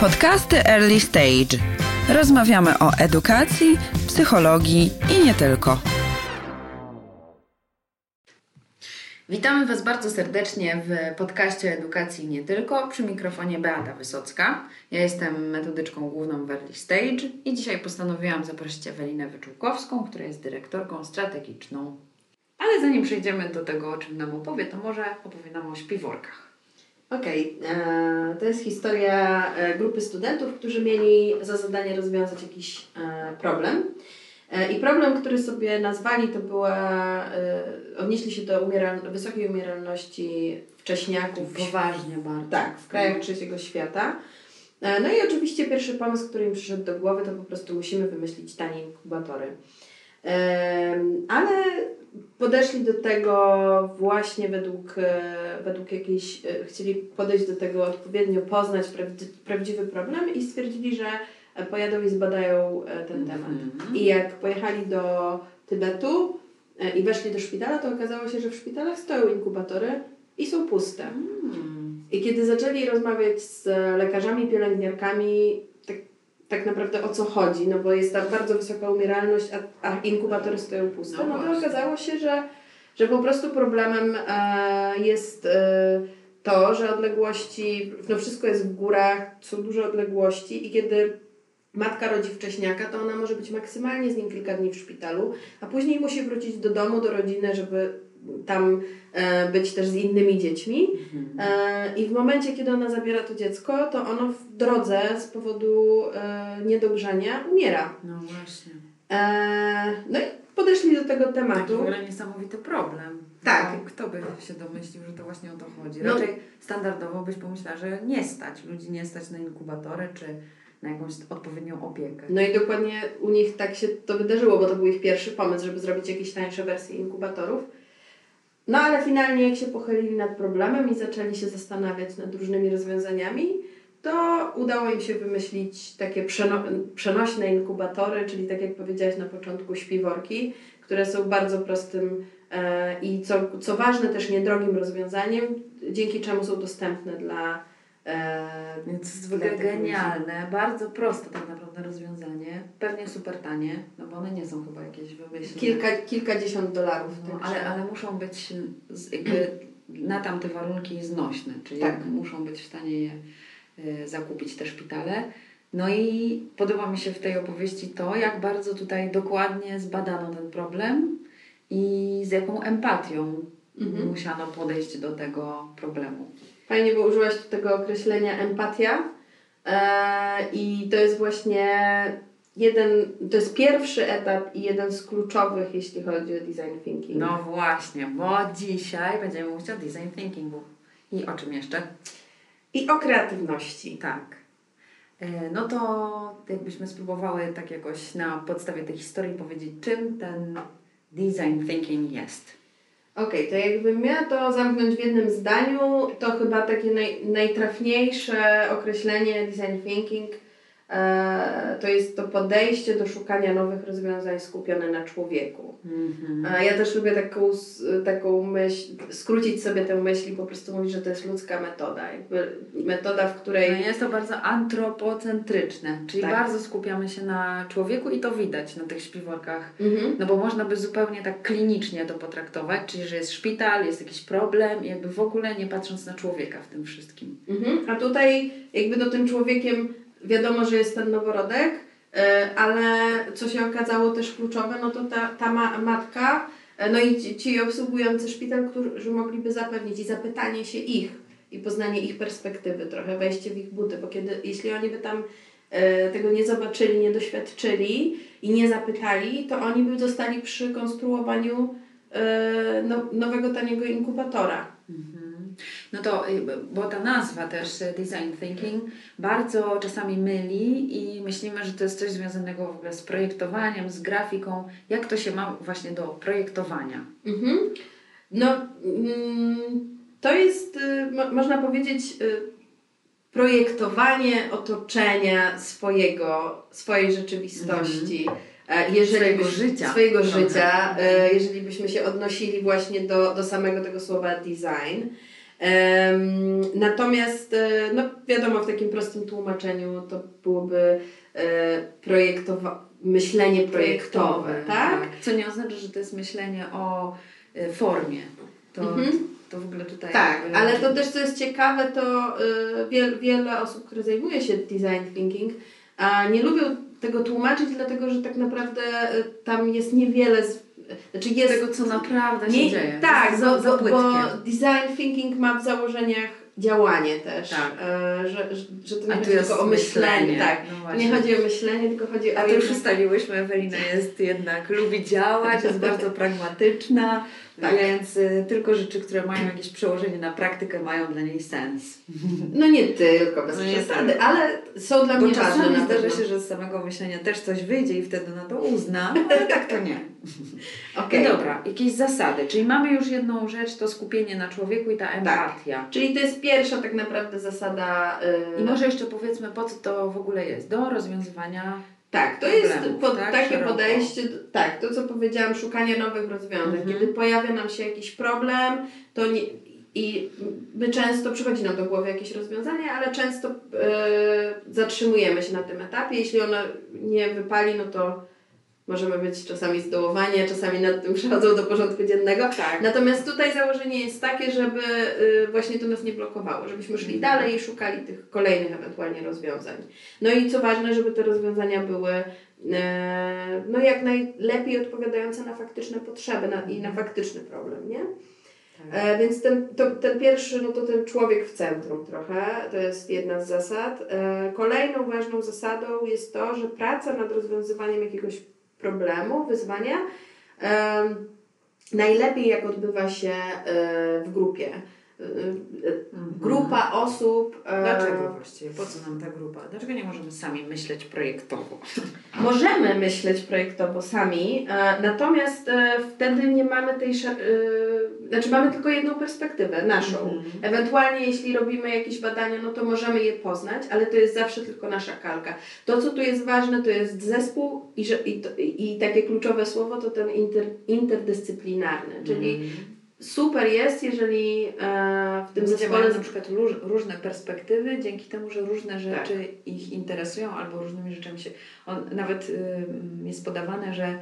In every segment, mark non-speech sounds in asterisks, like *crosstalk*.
Podcasty Early Stage. Rozmawiamy o edukacji, psychologii i nie tylko. Witamy Was bardzo serdecznie w podcaście Edukacji nie tylko. Przy mikrofonie Beata Wysocka. Ja jestem metodyczką główną w Early Stage i dzisiaj postanowiłam zaprosić Ewelinę Wyczółkowską, która jest dyrektorką strategiczną. Ale zanim przejdziemy do tego, o czym nam opowie, to może opowie nam o śpiworkach. Okej, okay. to jest historia e, grupy studentów, którzy mieli za zadanie rozwiązać jakiś e, problem. E, I problem, który sobie nazwali, to była, odnieśli się do umieral, wysokiej umieralności wcześniaków. Poważnie bardzo. Tak, w krajach trzeciego świata. No i oczywiście pierwszy pomysł, który im przyszedł do głowy, to po prostu musimy wymyślić tanie inkubatory. Ale podeszli do tego właśnie według, e, według jakiejś, e, chcieli podejść do tego odpowiednio, poznać prawdziwy problem i stwierdzili, że pojadą i zbadają e, ten temat. I jak pojechali do Tybetu i weszli do szpitala, to okazało się, że w szpitalach stoją inkubatory i są puste. Mm. I kiedy zaczęli rozmawiać z lekarzami, pielęgniarkami, tak naprawdę o co chodzi, no bo jest tam bardzo wysoka umieralność, a, a inkubatory stoją puste, no, no to okazało się, że, że po prostu problemem e, jest e, to, że odległości, no wszystko jest w górach, są duże odległości i kiedy matka rodzi wcześniaka, to ona może być maksymalnie z nim kilka dni w szpitalu, a później musi wrócić do domu, do rodziny, żeby tam e, być też z innymi dziećmi. Mhm. E, I w momencie, kiedy ona zabiera to dziecko, to ono w drodze z powodu e, niedogrzania umiera. No właśnie. no i podeszli do tego tematu. Taki w ogóle niesamowity problem. Tak. No, kto by się domyślił, że to właśnie o to chodzi? No. Raczej no. standardowo byś pomyślała, że nie stać. Ludzi nie stać na inkubatory czy na jakąś odpowiednią opiekę. No i dokładnie u nich tak się to wydarzyło, bo to był ich pierwszy pomysł, żeby zrobić jakieś tańsze wersje inkubatorów. No ale finalnie jak się pochylili nad problemem i zaczęli się zastanawiać nad różnymi rozwiązaniami, to udało im się wymyślić takie przeno przenośne inkubatory, czyli tak jak powiedziałaś na początku, śpiworki, które są bardzo prostym e, i co, co ważne też niedrogim rozwiązaniem, dzięki czemu są dostępne dla Więc to jest w ogóle genialne, bardzo proste tak naprawdę rozwiązanie, pewnie super tanie, no bo one nie są chyba jakieś wymyślne. Kilka, kilkadziesiąt dolarów. No, ale, ale muszą być jakby na tamte warunki znośne, czyli tak. muszą być w stanie je y, zakupić te szpitale. No i podoba mi się w tej opowieści to, jak bardzo tutaj dokładnie zbadano ten problem i z jaką empatią mhm. musiano podejść do tego problemu. Fajnie, bo użyłaś tu tego określenia empatia e, i to jest właśnie jeden, to jest pierwszy etap i jeden z kluczowych, jeśli chodzi o design thinking. No właśnie, bo dzisiaj będziemy mówić o design thinkingu. I o czym jeszcze? I o kreatywności. Tak. E, no to jakbyśmy spróbowały tak jakoś na podstawie tej historii powiedzieć, czym ten design thinking jest. Okej, okay, to jakbym miała to zamknąć w jednym zdaniu, to chyba takie naj, najtrafniejsze określenie design thinking to jest to podejście do szukania nowych rozwiązań skupione na człowieku. Mm-hmm. Ja też lubię taką, taką myśl, skrócić sobie tę myśl i po prostu mówić, że to jest ludzka metoda. Jakby metoda, w której. No jest to bardzo antropocentryczne, czyli tak. bardzo skupiamy się na człowieku i to widać na tych śpiworkach. Mm-hmm. No bo można by zupełnie tak klinicznie to potraktować, czyli że jest szpital, jest jakiś problem i jakby w ogóle nie patrząc na człowieka w tym wszystkim. Mm-hmm. A tutaj jakby do tym człowiekiem wiadomo, że jest ten noworodek, e, ale co się okazało też kluczowe, no to ta, ta ma, matka, e, no i ci, obsługujący szpital, którzy mogliby zapewnić i zapytanie się ich i poznanie ich perspektywy, trochę wejście w ich buty, bo kiedy, jeśli oni by tam e, tego nie zobaczyli, nie doświadczyli i nie zapytali, to oni by zostali przy konstruowaniu no, nowego taniego inkubatora. No to, y, bo ta nazwa też y, design thinking bardzo czasami myli i myślimy, że to jest coś związanego w ogóle z projektowaniem, z grafiką. Jak to się ma właśnie do projektowania? Mhm. No, mm, to jest, y, można powiedzieć, projektowanie otoczenia swojego, swojej rzeczywistości. Mhm. Jeżeli swojego byś, życia. Swojego życia, jeżeli byśmy się odnosili właśnie do, do samego tego słowa design. Natomiast, e, no wiadomo, w takim prostym tłumaczeniu to byłoby e, projektowa- myślenie projektowe, tak? Co nie oznacza, że to jest myślenie o y, formie. To, Mhm. to w ogóle tutaj. Tak, ale to też co jest ciekawe, to wiel, wiele osób, które zajmuje się design thinking, a nie lubią tego tłumaczyć, dlatego że tak naprawdę tam jest niewiele, z, znaczy jest tego, co naprawdę się nie, dzieje. Tak, za, za bo, bo design thinking ma w założeniach działanie też, Tak. e, że, że, że to nie A chodzi tylko o myślenie, myślenie. tak. No nie chodzi o myślenie, tylko chodzi o A to już ustaliłyśmy, Ewelina jest jednak, lubi działać, jest bardzo pragmatyczna, Tak. więc y, tylko rzeczy, które mają jakieś przełożenie na praktykę mają dla niej sens. No nie tylko, bez No przesady, ale są dla Bo mnie ważne czasami zdarza się, że z samego myślenia też coś wyjdzie i wtedy na to uzna, no, *laughs* ale tak to nie. *laughs* Okej. No dobra, jakieś zasady, czyli mamy już jedną rzecz, to skupienie na człowieku i ta empatia. Czyli to jest pierwsza tak naprawdę zasada. y, I może jeszcze powiedzmy, po co to w ogóle jest? Do rozwiązywania Tak, to jest pod, tak? takie Szeroko. podejście, tak, to co powiedziałam, szukanie nowych rozwiązań. Mhm. Kiedy pojawia nam się jakiś problem, to nie, i my często przychodzi nam do głowy jakieś rozwiązanie, ale często e, zatrzymujemy się na tym etapie. Jeśli ono nie wypali, no to możemy być czasami zdołowani, czasami nad tym przechodzą do porządku dziennego. Tak. Natomiast tutaj założenie jest takie, żeby y, właśnie to nas nie blokowało, żebyśmy szli dalej i szukali tych kolejnych ewentualnie rozwiązań. No i co ważne, żeby te rozwiązania były e, no jak najlepiej odpowiadające na faktyczne potrzeby na, i na faktyczny problem, nie? Tak. E, więc ten, to, ten pierwszy, no to ten człowiek w centrum trochę, to jest jedna z zasad. E, kolejną ważną zasadą jest to, że praca nad rozwiązywaniem jakiegoś problemu, wyzwania, najlepiej jak odbywa się e, w grupie. Mhm. Grupa osób. e, Dlaczego właściwie? Po co nam ta grupa? Dlaczego nie możemy sami myśleć projektowo? *laughs* Możemy myśleć projektowo sami, e, natomiast e, wtedy nie mamy tej. znaczy, mamy tylko jedną perspektywę, naszą. Mhm. Ewentualnie, jeśli robimy jakieś badania, no to możemy je poznać, ale to jest zawsze tylko nasza kalka. To, co tu jest ważne, to jest zespół i, że, i, i takie kluczowe słowo to ten inter, interdyscyplinarny, czyli Mhm. Super jest, jeżeli e, w tym Ludzie zespole. na przykład róż, różne perspektywy, dzięki temu, że różne rzeczy Tak. ich interesują albo różnymi rzeczami się. On, nawet ym, jest podawane, że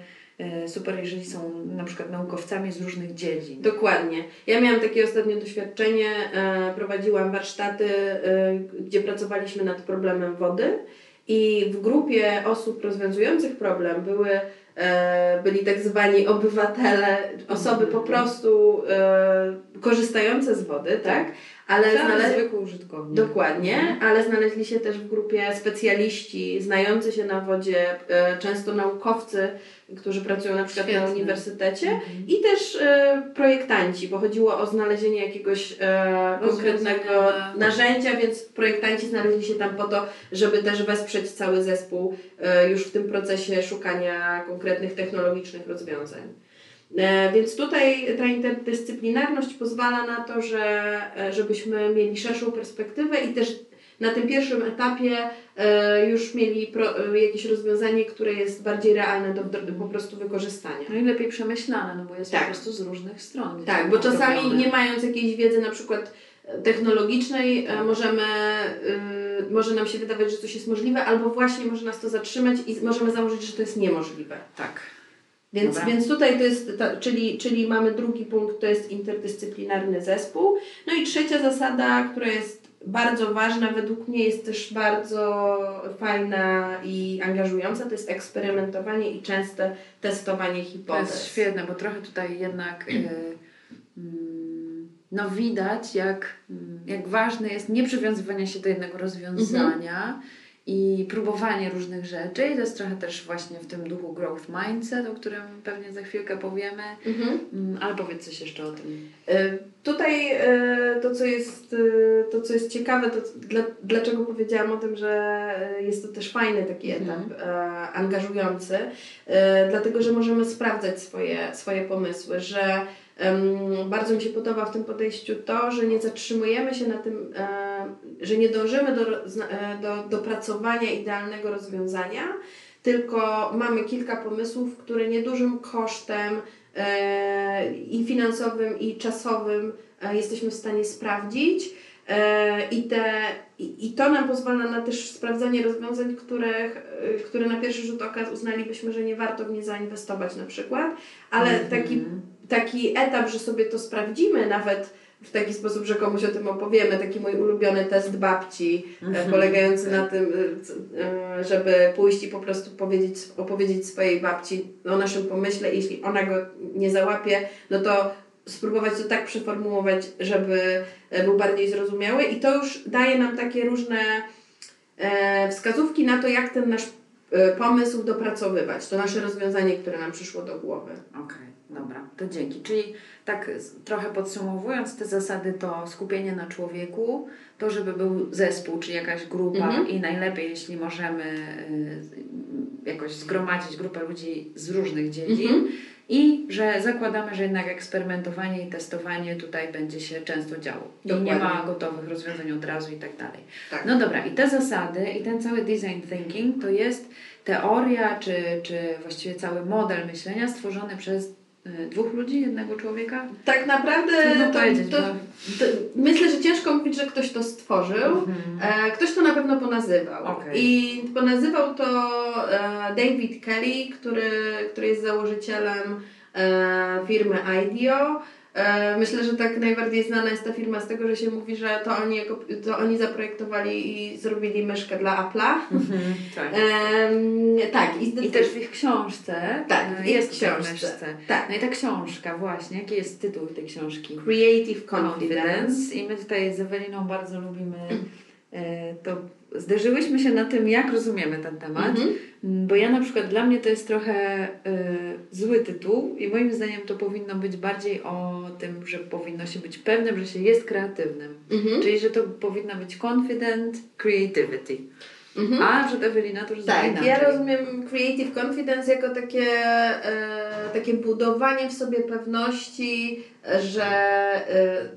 y, super, jeżeli są na przykład naukowcami z różnych dziedzin. Dokładnie. Ja miałam takie ostatnie doświadczenie, e, prowadziłam warsztaty, e, gdzie pracowaliśmy nad problemem wody i w grupie osób rozwiązujących problem były, e, byli tak zwani obywatele, osoby po prostu e, korzystające z wody, tak? Ale Ale znale... zwykły użytkownik. Dokładnie, ale znaleźli się też w grupie specjaliści znający się na wodzie, e, często naukowcy, którzy pracują na przykład na Świetne. uniwersytecie Mhm. i też e, projektanci, bo chodziło o znalezienie jakiegoś e, konkretnego narzędzia, więc projektanci znaleźli się tam po to, żeby też wesprzeć cały zespół już w tym procesie szukania konkretnych technologicznych rozwiązań. E, Więc tutaj ta interdyscyplinarność pozwala na to, że e, żebyśmy mieli szerszą perspektywę i też na tym pierwszym etapie e, już mieli jakieś rozwiązanie, które jest bardziej realne do, do po prostu wykorzystania. No i lepiej przemyślane, no bo jest Tak. po prostu z różnych stron. Tak, bo czasami nie mając jakiejś wiedzy na przykład technologicznej, e, możemy, y, może nam się wydawać, że coś jest możliwe, albo właśnie może nas to zatrzymać i możemy założyć, że to jest niemożliwe. Tak. Więc, Dobra. więc tutaj to jest, ta, czyli, czyli mamy drugi punkt, to jest interdyscyplinarny zespół. No i trzecia zasada, która jest bardzo ważna, według mnie jest też bardzo fajna i angażująca, to jest eksperymentowanie i częste testowanie To hipotez. jest świetne, bo trochę tutaj jednak y, mm, no widać, jak, mm, jak ważne jest nie przywiązywanie się do jednego rozwiązania i próbowanie różnych rzeczy. I to jest trochę też właśnie w tym duchu growth mindset, o którym pewnie za chwilkę powiemy. Mhm. Mm, Ale powiedz coś jeszcze o tym. Y, Tutaj y, to, co jest, y, to, co jest ciekawe, to dla, dlaczego powiedziałam o tym, że jest to też fajny taki Mhm. etap, e, angażujący, dlatego, że możemy sprawdzać swoje, swoje pomysły, że bardzo mi się podoba w tym podejściu to, że nie zatrzymujemy się na tym, e, że nie dążymy do, zna- e, do dopracowania idealnego rozwiązania, tylko mamy kilka pomysłów, które niedużym kosztem e, i finansowym, i czasowym jesteśmy w stanie sprawdzić. I, te, i, to nam pozwala na też sprawdzanie rozwiązań, których, które na pierwszy rzut oka uznalibyśmy, że nie warto w nie zainwestować na przykład, ale Mhm. taki, taki etap, że sobie to sprawdzimy nawet w taki sposób, że komuś o tym opowiemy, taki mój ulubiony test babci, e, Mhm. polegający na tym, e, e, żeby pójść i po prostu powiedzieć, opowiedzieć swojej babci o naszym pomyśle, jeśli ona go nie załapie, no to spróbować to tak przeformułować, żeby był bardziej zrozumiały. I to już daje nam takie różne wskazówki na to, jak ten nasz pomysł dopracowywać, to nasze rozwiązanie, które nam przyszło do głowy. Okej, dobra, to dzięki. Czyli tak trochę podsumowując te zasady, to skupienie na człowieku, to żeby był zespół, czy jakaś grupa Mhm. i najlepiej, jeśli możemy y, jakoś zgromadzić grupę ludzi z różnych dziedzin Mhm. i że zakładamy, że jednak eksperymentowanie i testowanie tutaj będzie się często działo. I nie Dokładnie. ma gotowych rozwiązań od razu i tak dalej. Tak. No dobra, i te zasady i ten cały design thinking to jest teoria, czy, czy właściwie cały model myślenia stworzony przez dwóch ludzi, jednego człowieka? Tak naprawdę Trudno to, powiedzieć, to, to, myślę, że ciężko mówić, że ktoś to stworzył. E, ktoś to na pewno ponazywał. Okej. I ponazywał to e, David Kelly, który, który jest założycielem e, firmy IDEO. E, myślę, że tak najbardziej znana jest ta firma z tego, że się mówi, że to oni, jako, to oni zaprojektowali i zrobili myszkę dla Apple'a. *laughs* Tak. Em, tak, i, I też w ich książce Tak, e, jest tej książce. Tak. No i ta książka właśnie, jaki jest tytuł tej książki? Creative Confidence. I my tutaj z Eweliną bardzo lubimy to. Zderzyłyśmy się na tym, jak rozumiemy ten temat. Mhm. Mm, Bo ja na przykład dla mnie to jest trochę y, zły tytuł i moim zdaniem to powinno być bardziej o tym, że powinno się być pewnym, że się jest kreatywnym. Mhm. Czyli, że to powinna być confident creativity. Mhm. A że Ewelina to rozumie Tak, inaczej. ja rozumiem Creative Confidence jako takie, e, takie budowanie w sobie pewności, że e,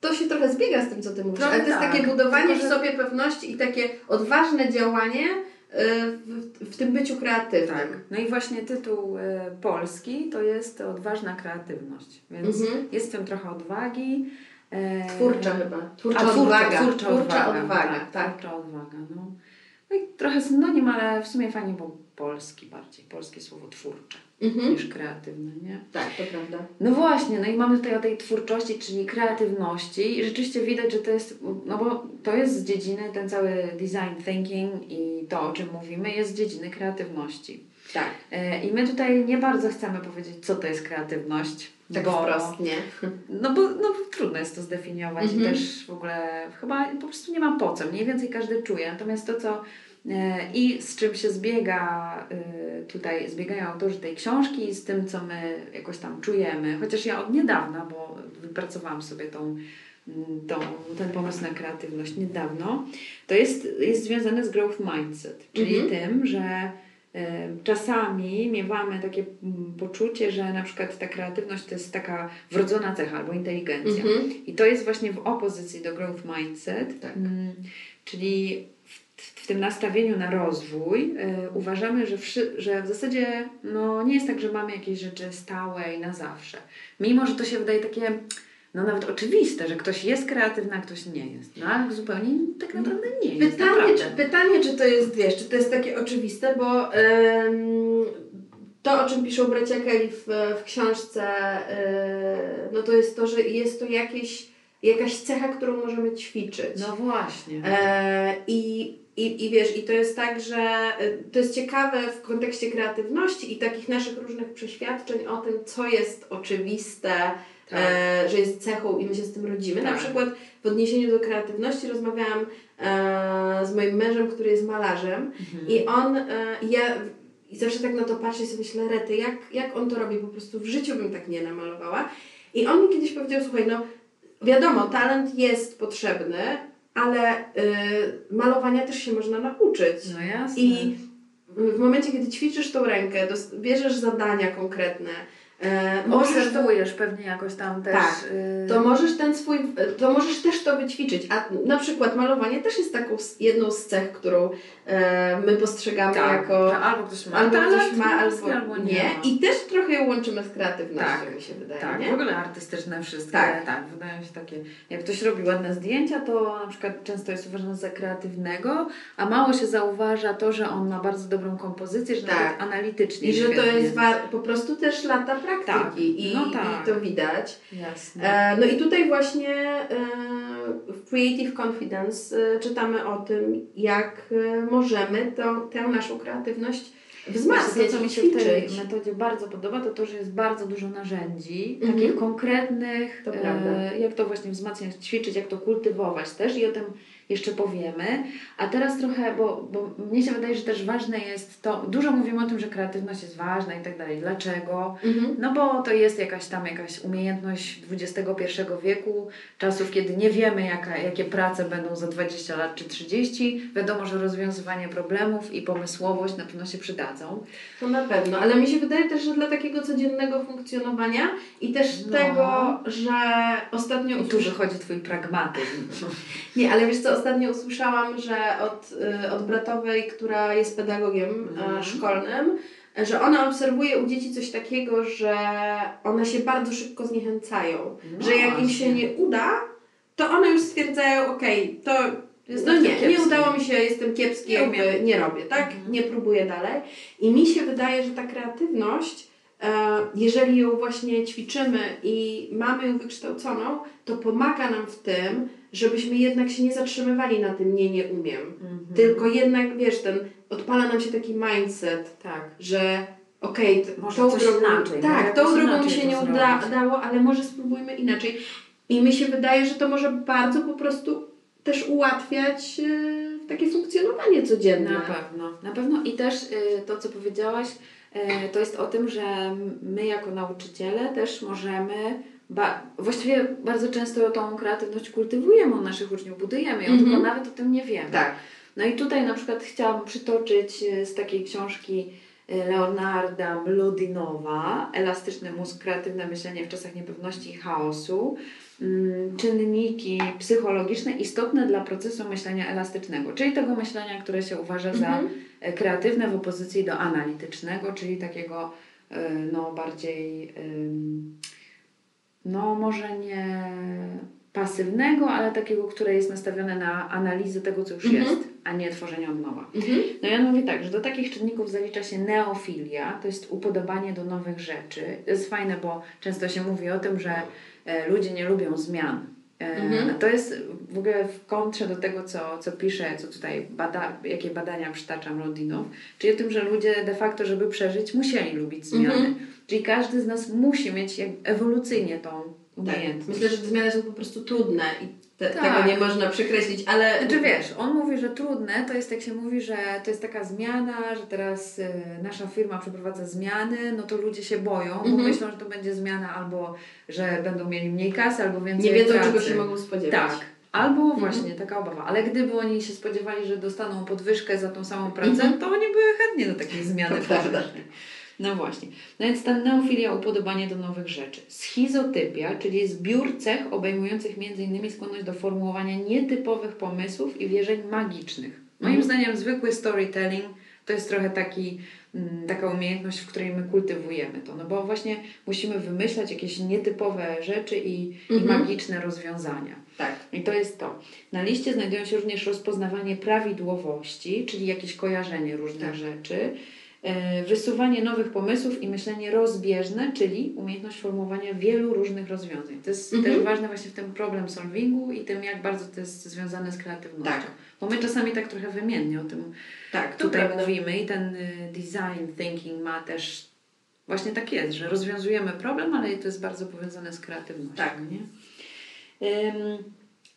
to się trochę zbiega z tym, co Ty mówisz, Trochę ale to jest tak, takie budowanie tylko w że- sobie pewności i takie odważne działanie e, w, w tym byciu kreatywnym. Tak. No i właśnie tytuł y, polski to jest odważna kreatywność. Więc Mhm. jest w tym trochę odwagi. e, Twórcza chyba. Twórcza, A, twórcza, odwaga. Twórcza, odwaga. odwaga, tak. tak. Twórcza odwaga, no. no i trochę synonim, ale w sumie fajnie było polski bardziej. Polskie słowo twórcze Mhm. niż kreatywne, nie? Tak, to prawda. No właśnie, no i mamy tutaj o tej twórczości, czyli kreatywności i rzeczywiście widać, że to jest, no bo to jest z dziedziny, ten cały design thinking i to, o czym mówimy, jest z dziedziny kreatywności. Tak, E, I my tutaj nie bardzo chcemy powiedzieć, co to jest kreatywność. tak bo, wprost, nie? No bo no, trudno jest to zdefiniować i Mhm. też w ogóle chyba po prostu nie ma po co. Mniej więcej każdy czuje. Natomiast to, co i z czym się zbiega e, tutaj, zbiegają autorzy tej książki z tym, co my jakoś tam czujemy. Chociaż ja od niedawna, bo wypracowałam sobie tą, mm, tą, ten pomysł na kreatywność niedawno, to jest, jest związane z growth mindset, czyli Mhm. tym, że e, czasami miewamy takie mm, poczucie, że na przykład ta kreatywność to jest taka wrodzona cecha albo inteligencja. Mhm. I to jest właśnie w opozycji do growth mindset, Tak. mm, czyli w, tym nastawieniu na rozwój e, uważamy, że, wszy, że w zasadzie no, nie jest tak, że mamy jakieś rzeczy stałe i na zawsze. Mimo, że to się wydaje takie no nawet oczywiste, że ktoś jest kreatywny, a ktoś nie jest. No ale zupełnie tak naprawdę nie jest. Pytanie naprawdę. czy, pytanie, czy to jest, wiesz, czy to jest takie oczywiste, bo em, to, o czym piszą bracia Kelly w, w książce, e, no to jest to, że jest to jakieś, jakaś cecha, którą możemy ćwiczyć. No właśnie. E, i, i, I wiesz, i to jest tak, że e, to jest ciekawe w kontekście kreatywności i takich naszych różnych przeświadczeń o tym, co jest oczywiste, Tak. e, że jest cechą i my się z tym rodzimy. Na Tak. przykład w odniesieniu do kreatywności rozmawiałam e, z moim mężem, który jest malarzem Mhm. i on, e, ja i zawsze tak na to patrzę i sobie myślę, Rety, jak, jak on to robi? Po prostu w życiu bym tak nie namalowała. I on mi kiedyś powiedział, słuchaj, no wiadomo, talent jest potrzebny, ale y, malowania też się można nauczyć. No jasne. I w momencie, kiedy ćwiczysz tą rękę, bierzesz zadania konkretne, E, możesz Obserwujesz pewnie jakoś tam też. Tak, y... to możesz ten swój, to możesz też to wyćwiczyć. A na przykład malowanie też jest taką jedną z cech, którą e, my postrzegamy tak, jako. albo ktoś ma, albo, ktoś ma, albo, albo nie. nie. I też trochę ją łączymy z kreatywnością, tak, mi się wydaje. Tak, nie? w ogóle artystyczne wszystkie. Tak. tak, wydają się takie. Jak ktoś robi ładne zdjęcia, to na przykład często jest uważane za kreatywnego, a mało się zauważa to, że on ma bardzo dobrą kompozycję, że tak. nawet analitycznie. I że to jest po prostu też lata praktyki. Tak. I, no tak. i to widać. Jasne. E, no i tutaj właśnie e, w Creative Confidence e, czytamy o tym, jak możemy to, tę naszą kreatywność wzmacniać. To, co mi się w tej metodzie bardzo podoba, to to, że jest bardzo dużo narzędzi, mhm. takich konkretnych, to e, jak to właśnie wzmacniać, ćwiczyć, jak to kultywować też i o tym jeszcze powiemy. A teraz trochę, bo, bo mnie się wydaje, że też ważne jest to, dużo mówimy o tym, że kreatywność jest ważna i tak dalej. Dlaczego? Mhm. No bo to jest jakaś tam jakaś umiejętność XXI wieku, czasów, kiedy nie wiemy, jaka, jakie prace będą za 20 lat czy 30. Wiadomo, że rozwiązywanie problemów i pomysłowość na pewno się przydadzą. To na pewno, ale mi się wydaje też, że dla takiego codziennego funkcjonowania i też no. tego, że ostatnio... I tu wychodzi Twój pragmatyzm. nie, ale wiesz co, ostatnio usłyszałam, że od, y, od bratowej, która jest pedagogiem mm. szkolnym, że ona obserwuje u dzieci coś takiego, że one się bardzo szybko zniechęcają. No że jak im się nie uda, to one już stwierdzają, okej, okay, to no nie, kiepski. nie udało mi się, jestem kiepski, nie, jakby nie robię, tak? Mhm. Nie próbuję dalej. I mi się wydaje, że ta kreatywność, e, jeżeli ją właśnie ćwiczymy i mamy ją wykształconą, to pomaga nam w tym, żebyśmy jednak się nie zatrzymywali na tym nie, nie umiem. Mhm. Tylko jednak, wiesz, ten, odpala nam się taki mindset, tak. że okej, okay, tą drogą, inaczej, tak, tą drogą mi się nie udało, ale może spróbujmy inaczej. I mi się wydaje, że to może bardzo po prostu też ułatwiać yy, takie funkcjonowanie codzienne. Na pewno, na pewno i też yy, to, co powiedziałaś, yy, to jest o tym, że my jako nauczyciele też możemy Ba, właściwie bardzo często tą kreatywność kultywujemy u naszych uczniów, budujemy ją, mm -hmm. tylko nawet o tym nie wiemy. Tak. No i tutaj na przykład chciałam przytoczyć e, z takiej książki e, Leonarda Mlodinowa Elastyczny mózg, kreatywne myślenie w czasach niepewności i chaosu. Mm, czynniki psychologiczne istotne dla procesu myślenia elastycznego, czyli tego myślenia, które się uważa za mm -hmm. kreatywne w opozycji do analitycznego, czyli takiego no, bardziej no może nie pasywnego, ale takiego, które jest nastawione na analizę tego, co już mhm. jest, a nie tworzenie od nowa. Mhm. No ja mówię tak, że do takich czynników zalicza się neofilia, to jest upodobanie do nowych rzeczy. To jest fajne, bo często się mówi o tym, że e, ludzie nie lubią zmian. E, mhm. To jest w ogóle w kontrze do tego, co, co pisze, co tutaj bada, jakie badania przytaczam Rodinow, czyli o tym, że ludzie de facto, żeby przeżyć, musieli lubić zmiany. Mhm. Czyli każdy z nas musi mieć ewolucyjnie tą umiejętność. Tak. Myślę, że te zmiany są po prostu trudne i te, tak. tego nie można przekreślić, ale... Znaczy wiesz, on mówi, że trudne to jest jak się mówi, że to jest taka zmiana, że teraz y, nasza firma przeprowadza zmiany, no to ludzie się boją, bo mhm. myślą, że to będzie zmiana albo, że będą mieli mniej kasy, albo więcej Nie wiedzą, pracy. czego się mogą spodziewać. Tak. Albo mhm. właśnie taka obawa. Ale gdyby oni się spodziewali, że dostaną podwyżkę za tą samą pracę, mhm. to oni były chętnie do takiej zmiany. Prawda. No właśnie. No więc ta neofilia, upodobanie do nowych rzeczy. Schizotypia, czyli zbiór cech obejmujących m.in. skłonność do formułowania nietypowych pomysłów i wierzeń magicznych. Moim mhm. zdaniem zwykły storytelling to jest trochę taki, mm, taka umiejętność, w której my kultywujemy to. No bo właśnie musimy wymyślać jakieś nietypowe rzeczy i, mhm. i magiczne rozwiązania. Tak. I to jest to. Na liście znajdują się również rozpoznawanie prawidłowości, czyli jakieś kojarzenie różnych tak. rzeczy wysuwanie nowych pomysłów i myślenie rozbieżne, czyli umiejętność formułowania wielu różnych rozwiązań. To jest mhm. też ważne właśnie w tym problem solvingu i tym, jak bardzo to jest związane z kreatywnością. Tak. Bo my czasami tak trochę wymiennie o tym tak, tutaj prawda. mówimy i ten y, design thinking ma też właśnie tak jest, że rozwiązujemy problem, ale to jest bardzo powiązane z kreatywnością. Tak. Nie?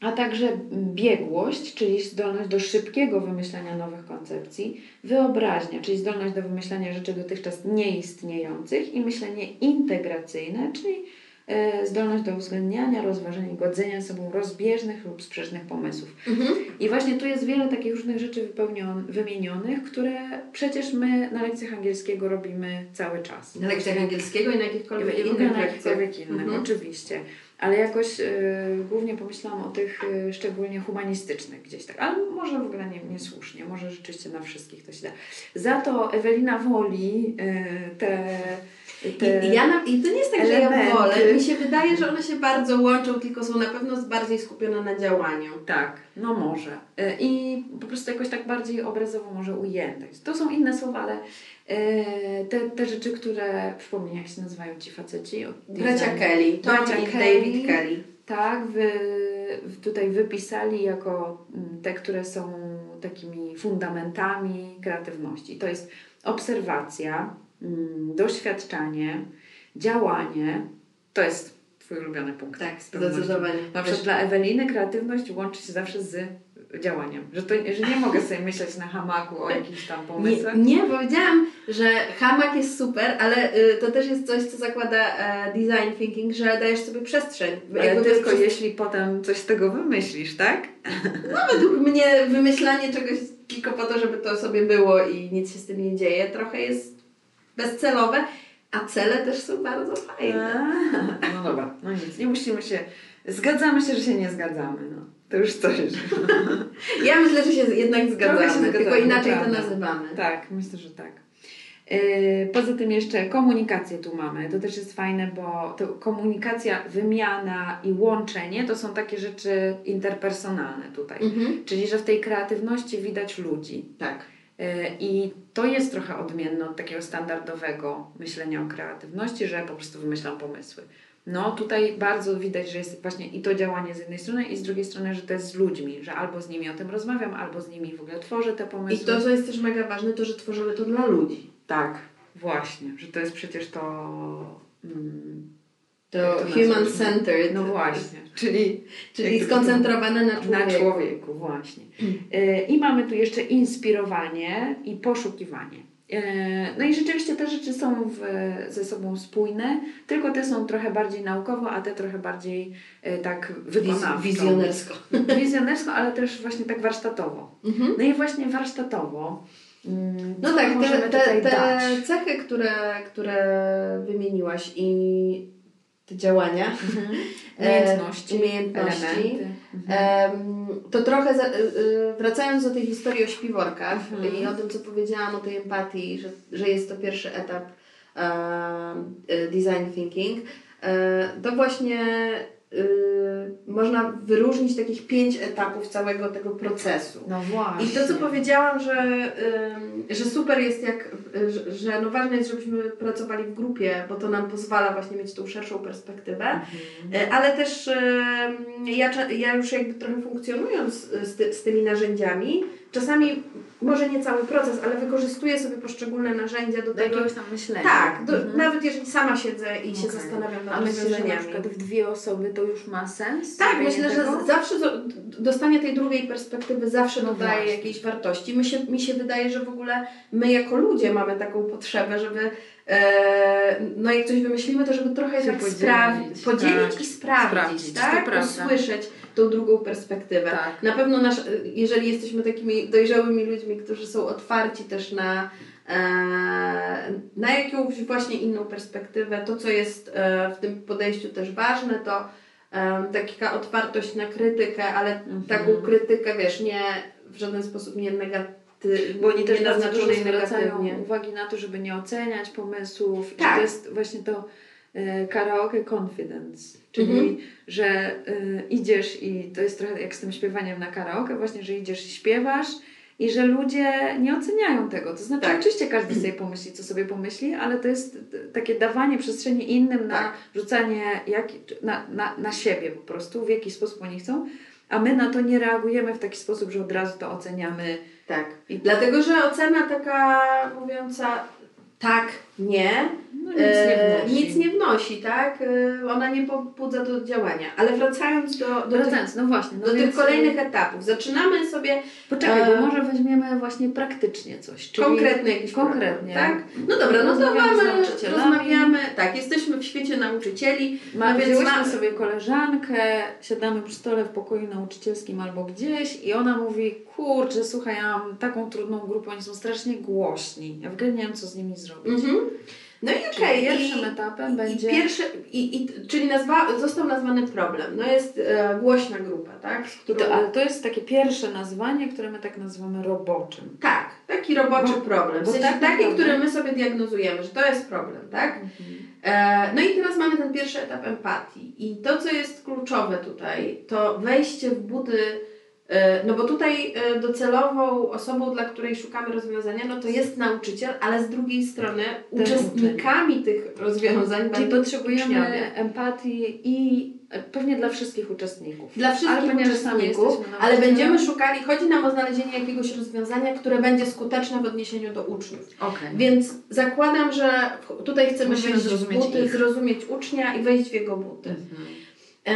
A także biegłość, czyli zdolność do szybkiego wymyślania nowych koncepcji, wyobraźnia, czyli zdolność do wymyślania rzeczy dotychczas nieistniejących i myślenie integracyjne, czyli e, zdolność do uwzględniania, rozważenia i godzenia ze sobą rozbieżnych lub sprzecznych pomysłów. Mhm. I właśnie tu jest wiele takich różnych rzeczy wypełnion, wymienionych, które przecież my na lekcjach angielskiego robimy cały czas. Na lekcjach angielskiego i na jakichkolwiek innych lekcjach. innych, Mhm. oczywiście. Ale jakoś y, głównie pomyślałam o tych y, szczególnie humanistycznych gdzieś tak. Ale może w ogóle nie, niesłusznie, może rzeczywiście na wszystkich to się da. Za to Ewelina woli y, te, te I, ja na, I to nie jest tak, że ja elementy. wolę. Mi się wydaje, że one się bardzo łączą, tylko są na pewno bardziej skupione na działaniu. Tak, no może. Y, I po prostu jakoś tak bardziej obrazowo może ujęte. To są inne słowa, ale y, te, te rzeczy, które przypomnij, jak się nazywają ci faceci? Bracia. Kelly, Tom Bracia i Kelly. David Kelly. Tak, wy, tutaj wypisali jako mm, te, które są takimi fundamentami kreatywności. To jest obserwacja, doświadczanie, działanie. To jest Twój ulubiony punkt. Tak, zdecydowanie. Na przykład dla Eweliny kreatywność łączy się zawsze z działaniem. Że, to, że nie mogę sobie myśleć na hamaku o jakichś tam *laughs* pomysłach. Nie, nie, powiedziałam, że hamak jest super, ale y, to też jest coś, co zakłada e, design thinking, że dajesz sobie przestrzeń. Ale Jakby tylko przez- jeśli potem coś z tego wymyślisz, tak? No według mnie wymyślanie czegoś tylko po to, żeby to sobie było i nic się z tym nie dzieje, trochę jest bezcelowe, a cele też są bardzo fajne. A, No dobra, no nic, nie musimy się. Zgadzamy się, że się nie zgadzamy. No. To już coś. *laughs* Ja myślę, że się jednak zgadzamy, się zgadzamy, tylko inaczej to nazywamy. Tak, myślę, że tak. Yy, Poza tym jeszcze komunikację tu mamy. To też jest fajne, bo komunikacja, wymiana i łączenie to są takie rzeczy interpersonalne tutaj. Mhm. Czyli, że w tej kreatywności widać ludzi. Tak. Yy, I to jest trochę odmienne od takiego standardowego myślenia o kreatywności, że po prostu wymyślam pomysły. No tutaj bardzo widać, że jest właśnie i to działanie z jednej strony i z drugiej strony, że to jest z ludźmi, że albo z nimi o tym rozmawiam, albo z nimi w ogóle tworzę te I pomysły. to, co jest też mega ważne, to, że tworzymy to dla ludzi. Tak, właśnie, że to jest przecież to. Mm, To to human nazwać? centered. no właśnie, czyli, Czyli jak skoncentrowane na na człowieku. człowieku, właśnie. Y, I mamy tu jeszcze inspirowanie i poszukiwanie. Y, No i rzeczywiście te rzeczy są w, ze sobą spójne, tylko te są trochę bardziej naukowo, a te trochę bardziej y, tak wykonawczo. Wizjonersko. *laughs* Wizjonersko, ale też właśnie tak warsztatowo. Mhm. No i właśnie warsztatowo. mm, No co tak, możemy te, te, te cechy, które, które wymieniłaś i te działania, Mhm. *laughs* e, Umiejętności, umiejętności. Mhm. To trochę za, y, y, wracając do tej historii o śpiworkach Mhm. i o tym, co powiedziałam o tej empatii, że, że jest to pierwszy etap design thinking, e, to właśnie y, można wyróżnić takich pięć etapów całego tego procesu. No właśnie. I to, co powiedziałam, że, ym, że super jest, jak, y, że, no ważne jest, żebyśmy pracowali w grupie, bo to nam pozwala właśnie mieć tą szerszą perspektywę, Mhm. Y, ale też ym, ja, ja już jakby trochę funkcjonując y, z, ty, z tymi narzędziami, czasami może nie cały proces, ale wykorzystuję sobie poszczególne narzędzia do Do tego. jakiegoś tam myślenia. Tak, do, Mhm. nawet jeżeli sama siedzę i się Okej. zastanawiam nad że na rozwiązaniami. przykład w dwie osoby to już ma sens? Tak, myślę, że tego? z- zawsze do, dostanie tej drugiej perspektywy zawsze No dodaje właśnie. jakiejś wartości. My się, mi się wydaje, że w ogóle my jako ludzie mamy taką potrzebę, żeby e, no jak coś wymyślimy, to żeby trochę Się tak podzielić, sprawdzić, podzielić tak. i sprawdzić, Sprawdzić, tak? Usłyszeć tą drugą perspektywę. Tak. Na pewno nasz, jeżeli jesteśmy takimi dojrzałymi ludźmi, którzy są otwarci też na, e, na jakąś właśnie inną perspektywę, to co jest e, w tym podejściu też ważne, to taka otwartość na krytykę, ale Mhm. taką krytykę, wiesz, nie w żaden sposób nie negatywnie, Bo oni też nie bardzo dużo zwracają negatywnie. uwagi na to, żeby nie oceniać pomysłów. I Tak. że to jest właśnie to karaoke confidence. Czyli, Mhm. że e, idziesz i to jest trochę jak z tym śpiewaniem na karaoke, właśnie, że idziesz i śpiewasz i że ludzie nie oceniają tego. To znaczy, Tak. oczywiście każdy sobie pomyśli, co sobie pomyśli, ale to jest takie dawanie przestrzeni innym na Tak. rzucanie jak, na, na, na siebie po prostu, w jaki sposób oni chcą. A my na to nie reagujemy w taki sposób, że od razu to oceniamy. Tak. I Dlatego, że ocena taka mówiąca tak, nie. No, nic nie E, wnosi. nic nie wnosi, tak? E, Ona nie pobudza do działania. Ale wracając do, do, tych, Wracając, no właśnie. No do tych więc, kolejnych etapów. Zaczynamy sobie Poczekaj, e, bo może weźmiemy właśnie praktycznie coś. Czyli konkretny jakiś konkretnie. problem, tak? No dobra, no to Rozmawiamy mamy, tak, jesteśmy w świecie nauczycieli, Ma, no więc wzięłyśmy ma, sobie koleżankę, siadamy przy stole w pokoju nauczycielskim albo gdzieś i ona mówi, kurczę, słuchaj, ja mam taką trudną grupę, oni są strasznie głośni. Ja w ogóle nie wiem, co z nimi zrobić. Mhm. No i okej. pierwszym i- etapem I będzie... pierwszy, i, i, czyli nazwa, został nazwany problem. No jest e, głośna grupa, tak? I którą, to, ale to jest takie pierwsze nazwanie, które my tak nazywamy roboczym. Tak, taki roboczy Bo- problem. W sensie tak taki, naprawdę- który my sobie diagnozujemy, że to jest problem, tak? E, no i teraz mamy ten pierwszy etap empatii. I to, co jest kluczowe tutaj, to wejście w buty. E, No bo tutaj e, docelową osobą, dla której szukamy rozwiązania, no to jest nauczyciel, ale z drugiej strony Ten uczestnikami tych rozwiązań Czyli będą potrzebujemy uczniowie. empatii i e, pewnie dla wszystkich uczestników. Dla Ale wszystkich sami uczestników, ale będziemy szukali, chodzi nam o znalezienie jakiegoś rozwiązania, które będzie skuteczne w odniesieniu do uczniów. Okej. Więc zakładam, że tutaj chcemy Musimy wejść zrozumieć buty, ich. zrozumieć ucznia i wejść w jego buty. Mhm. E,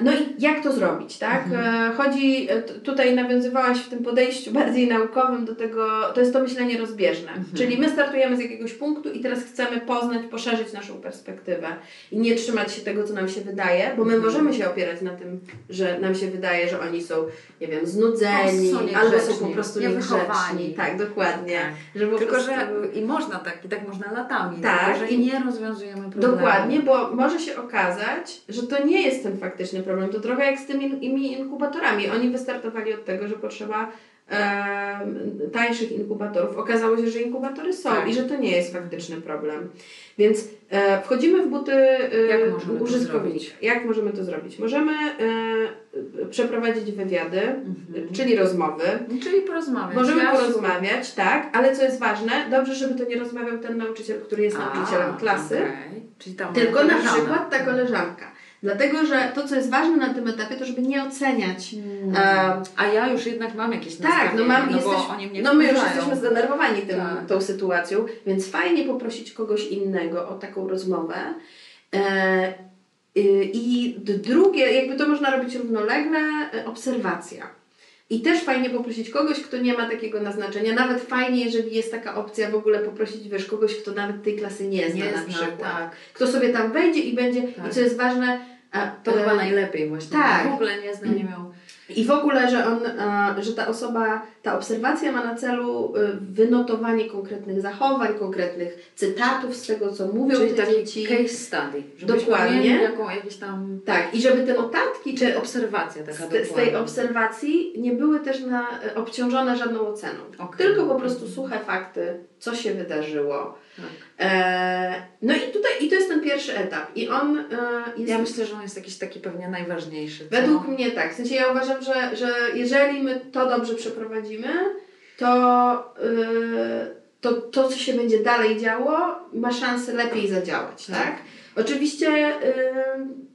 no i jak to zrobić, tak? Mhm. E, chodzi, e, tutaj nawiązywałaś w tym podejściu *laughs* bardziej naukowym do tego, to jest to myślenie rozbieżne. Mhm. Czyli my startujemy z jakiegoś punktu i teraz chcemy poznać, poszerzyć naszą perspektywę i nie trzymać się tego, co nam się wydaje, bo my Mhm. możemy się opierać na tym, że nam się wydaje, że oni są, nie wiem, znudzeni, są albo są po prostu niewychowani. niegrzeczni. Tak, dokładnie. Tak. Że Tylko, prostu... że i można tak, i tak można latami, Tak, tylko, że i- nie rozwiązujemy problemu. Dokładnie, bo może się okazać, że to nie jest ten faktyczny problem. To trochę jak z tymi inkubatorami. Oni wystartowali od tego, że potrzeba em, tańszych inkubatorów. Okazało się, że inkubatory są Tak. i że to nie jest faktyczny problem. Więc e, wchodzimy w buty e, Jak możemy to użytkownika. zrobić? Jak możemy to zrobić? Możemy e, przeprowadzić wywiady, Mhm. czyli rozmowy. Czyli porozmawiać. Możemy Ja porozmawiać, tak, ale co jest ważne, dobrze, żeby to nie rozmawiał ten nauczyciel, który jest A, nauczycielem klasy, tam tylko na przykład ta koleżanka. Dlatego, że to, co jest ważne na tym etapie, to żeby nie oceniać. Hmm. E, A ja już jednak mam jakieś tak, no, mam, no jesteś, bo oni mnie no my już jesteśmy zdenerwowani tym, Tak. tą sytuacją, więc fajnie poprosić kogoś innego o taką rozmowę. E, y, I drugie, jakby to można robić równolegle, e, obserwacja. I też fajnie poprosić kogoś, kto nie ma takiego naznaczenia. Nawet fajnie, jeżeli jest taka opcja w ogóle poprosić, wiesz, kogoś, kto nawet tej klasy nie zna Nie na zna, przykład. tak. Kto sobie tam wejdzie i będzie, Tak. i co jest ważne, a, To e, chyba najlepiej właśnie. tak. W ogóle nie znam, nie miał. I w ogóle, że, on, e, że ta osoba, ta obserwacja ma na celu e, wynotowanie konkretnych zachowań, konkretnych cytatów z tego, co mówią Czyli te taki dzieci. case study. Dokładnie. jaką, jakieś tam Tak, i żeby te notatki czy obserwacja taka z, z tej obserwacji nie były też na, obciążone żadną oceną. Okej. Tylko po prostu suche fakty, co się wydarzyło. Tak. E, no i tutaj, i to jest ten pierwszy etap. I on e, jest Ja myślę, że on jest jakiś taki pewnie najważniejszy. co? Według mnie tak. W sensie ja uważam, że, że jeżeli my to dobrze przeprowadzimy, to, yy, to to, co się będzie dalej działo, ma szansę lepiej zadziałać, tak? Tak. Oczywiście. Yy,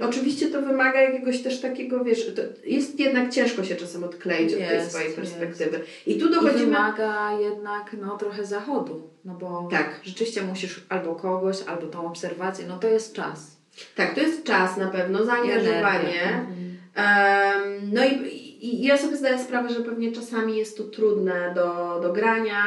Oczywiście to wymaga jakiegoś też takiego, wiesz, jest jednak ciężko się czasem odkleić od tej Jest, swojej jest. perspektywy. I tu I dochodzimy. wymaga jednak no, trochę zachodu, no bo Tak. rzeczywiście musisz albo kogoś, albo tą obserwację, no to jest czas. Tak, to jest czas na pewno, I zaangażowanie. Mhm. Em, no i, i ja sobie zdaję sprawę, że pewnie czasami jest to trudne do, do grania,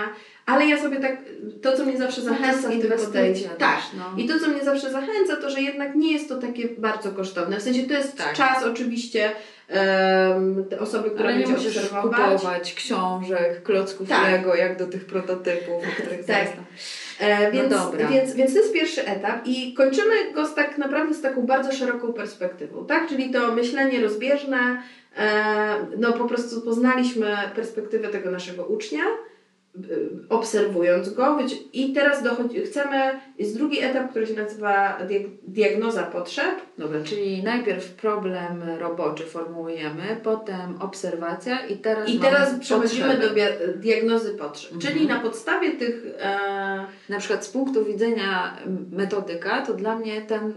ale ja sobie tak, to co mnie zawsze No zachęca jest w tym podejściu. Tak. no. I to co mnie zawsze zachęca, to że jednak nie jest to takie bardzo kosztowne. W sensie to jest Tak. czas oczywiście em, te osoby, która Ale nie musisz obserwować. kupować książek, klocków Tak. Lego, jak do tych prototypów, o których Tak. zaraz tam- E, więc, No dobra. więc, więc to jest pierwszy etap i kończymy go z tak naprawdę z taką bardzo szeroką perspektywą, tak? Czyli to myślenie rozbieżne, e, no po prostu poznaliśmy perspektywę tego naszego ucznia, obserwując go i teraz dochodzi, chcemy, jest drugi etap, który się nazywa diag- diagnoza potrzeb, Dobra, czyli najpierw problem roboczy formułujemy, potem obserwacja i teraz i teraz przechodzimy potrzeby. do diagnozy potrzeb, Mhm. czyli na podstawie tych e, Na przykład z punktu widzenia metodyka, to dla mnie ten,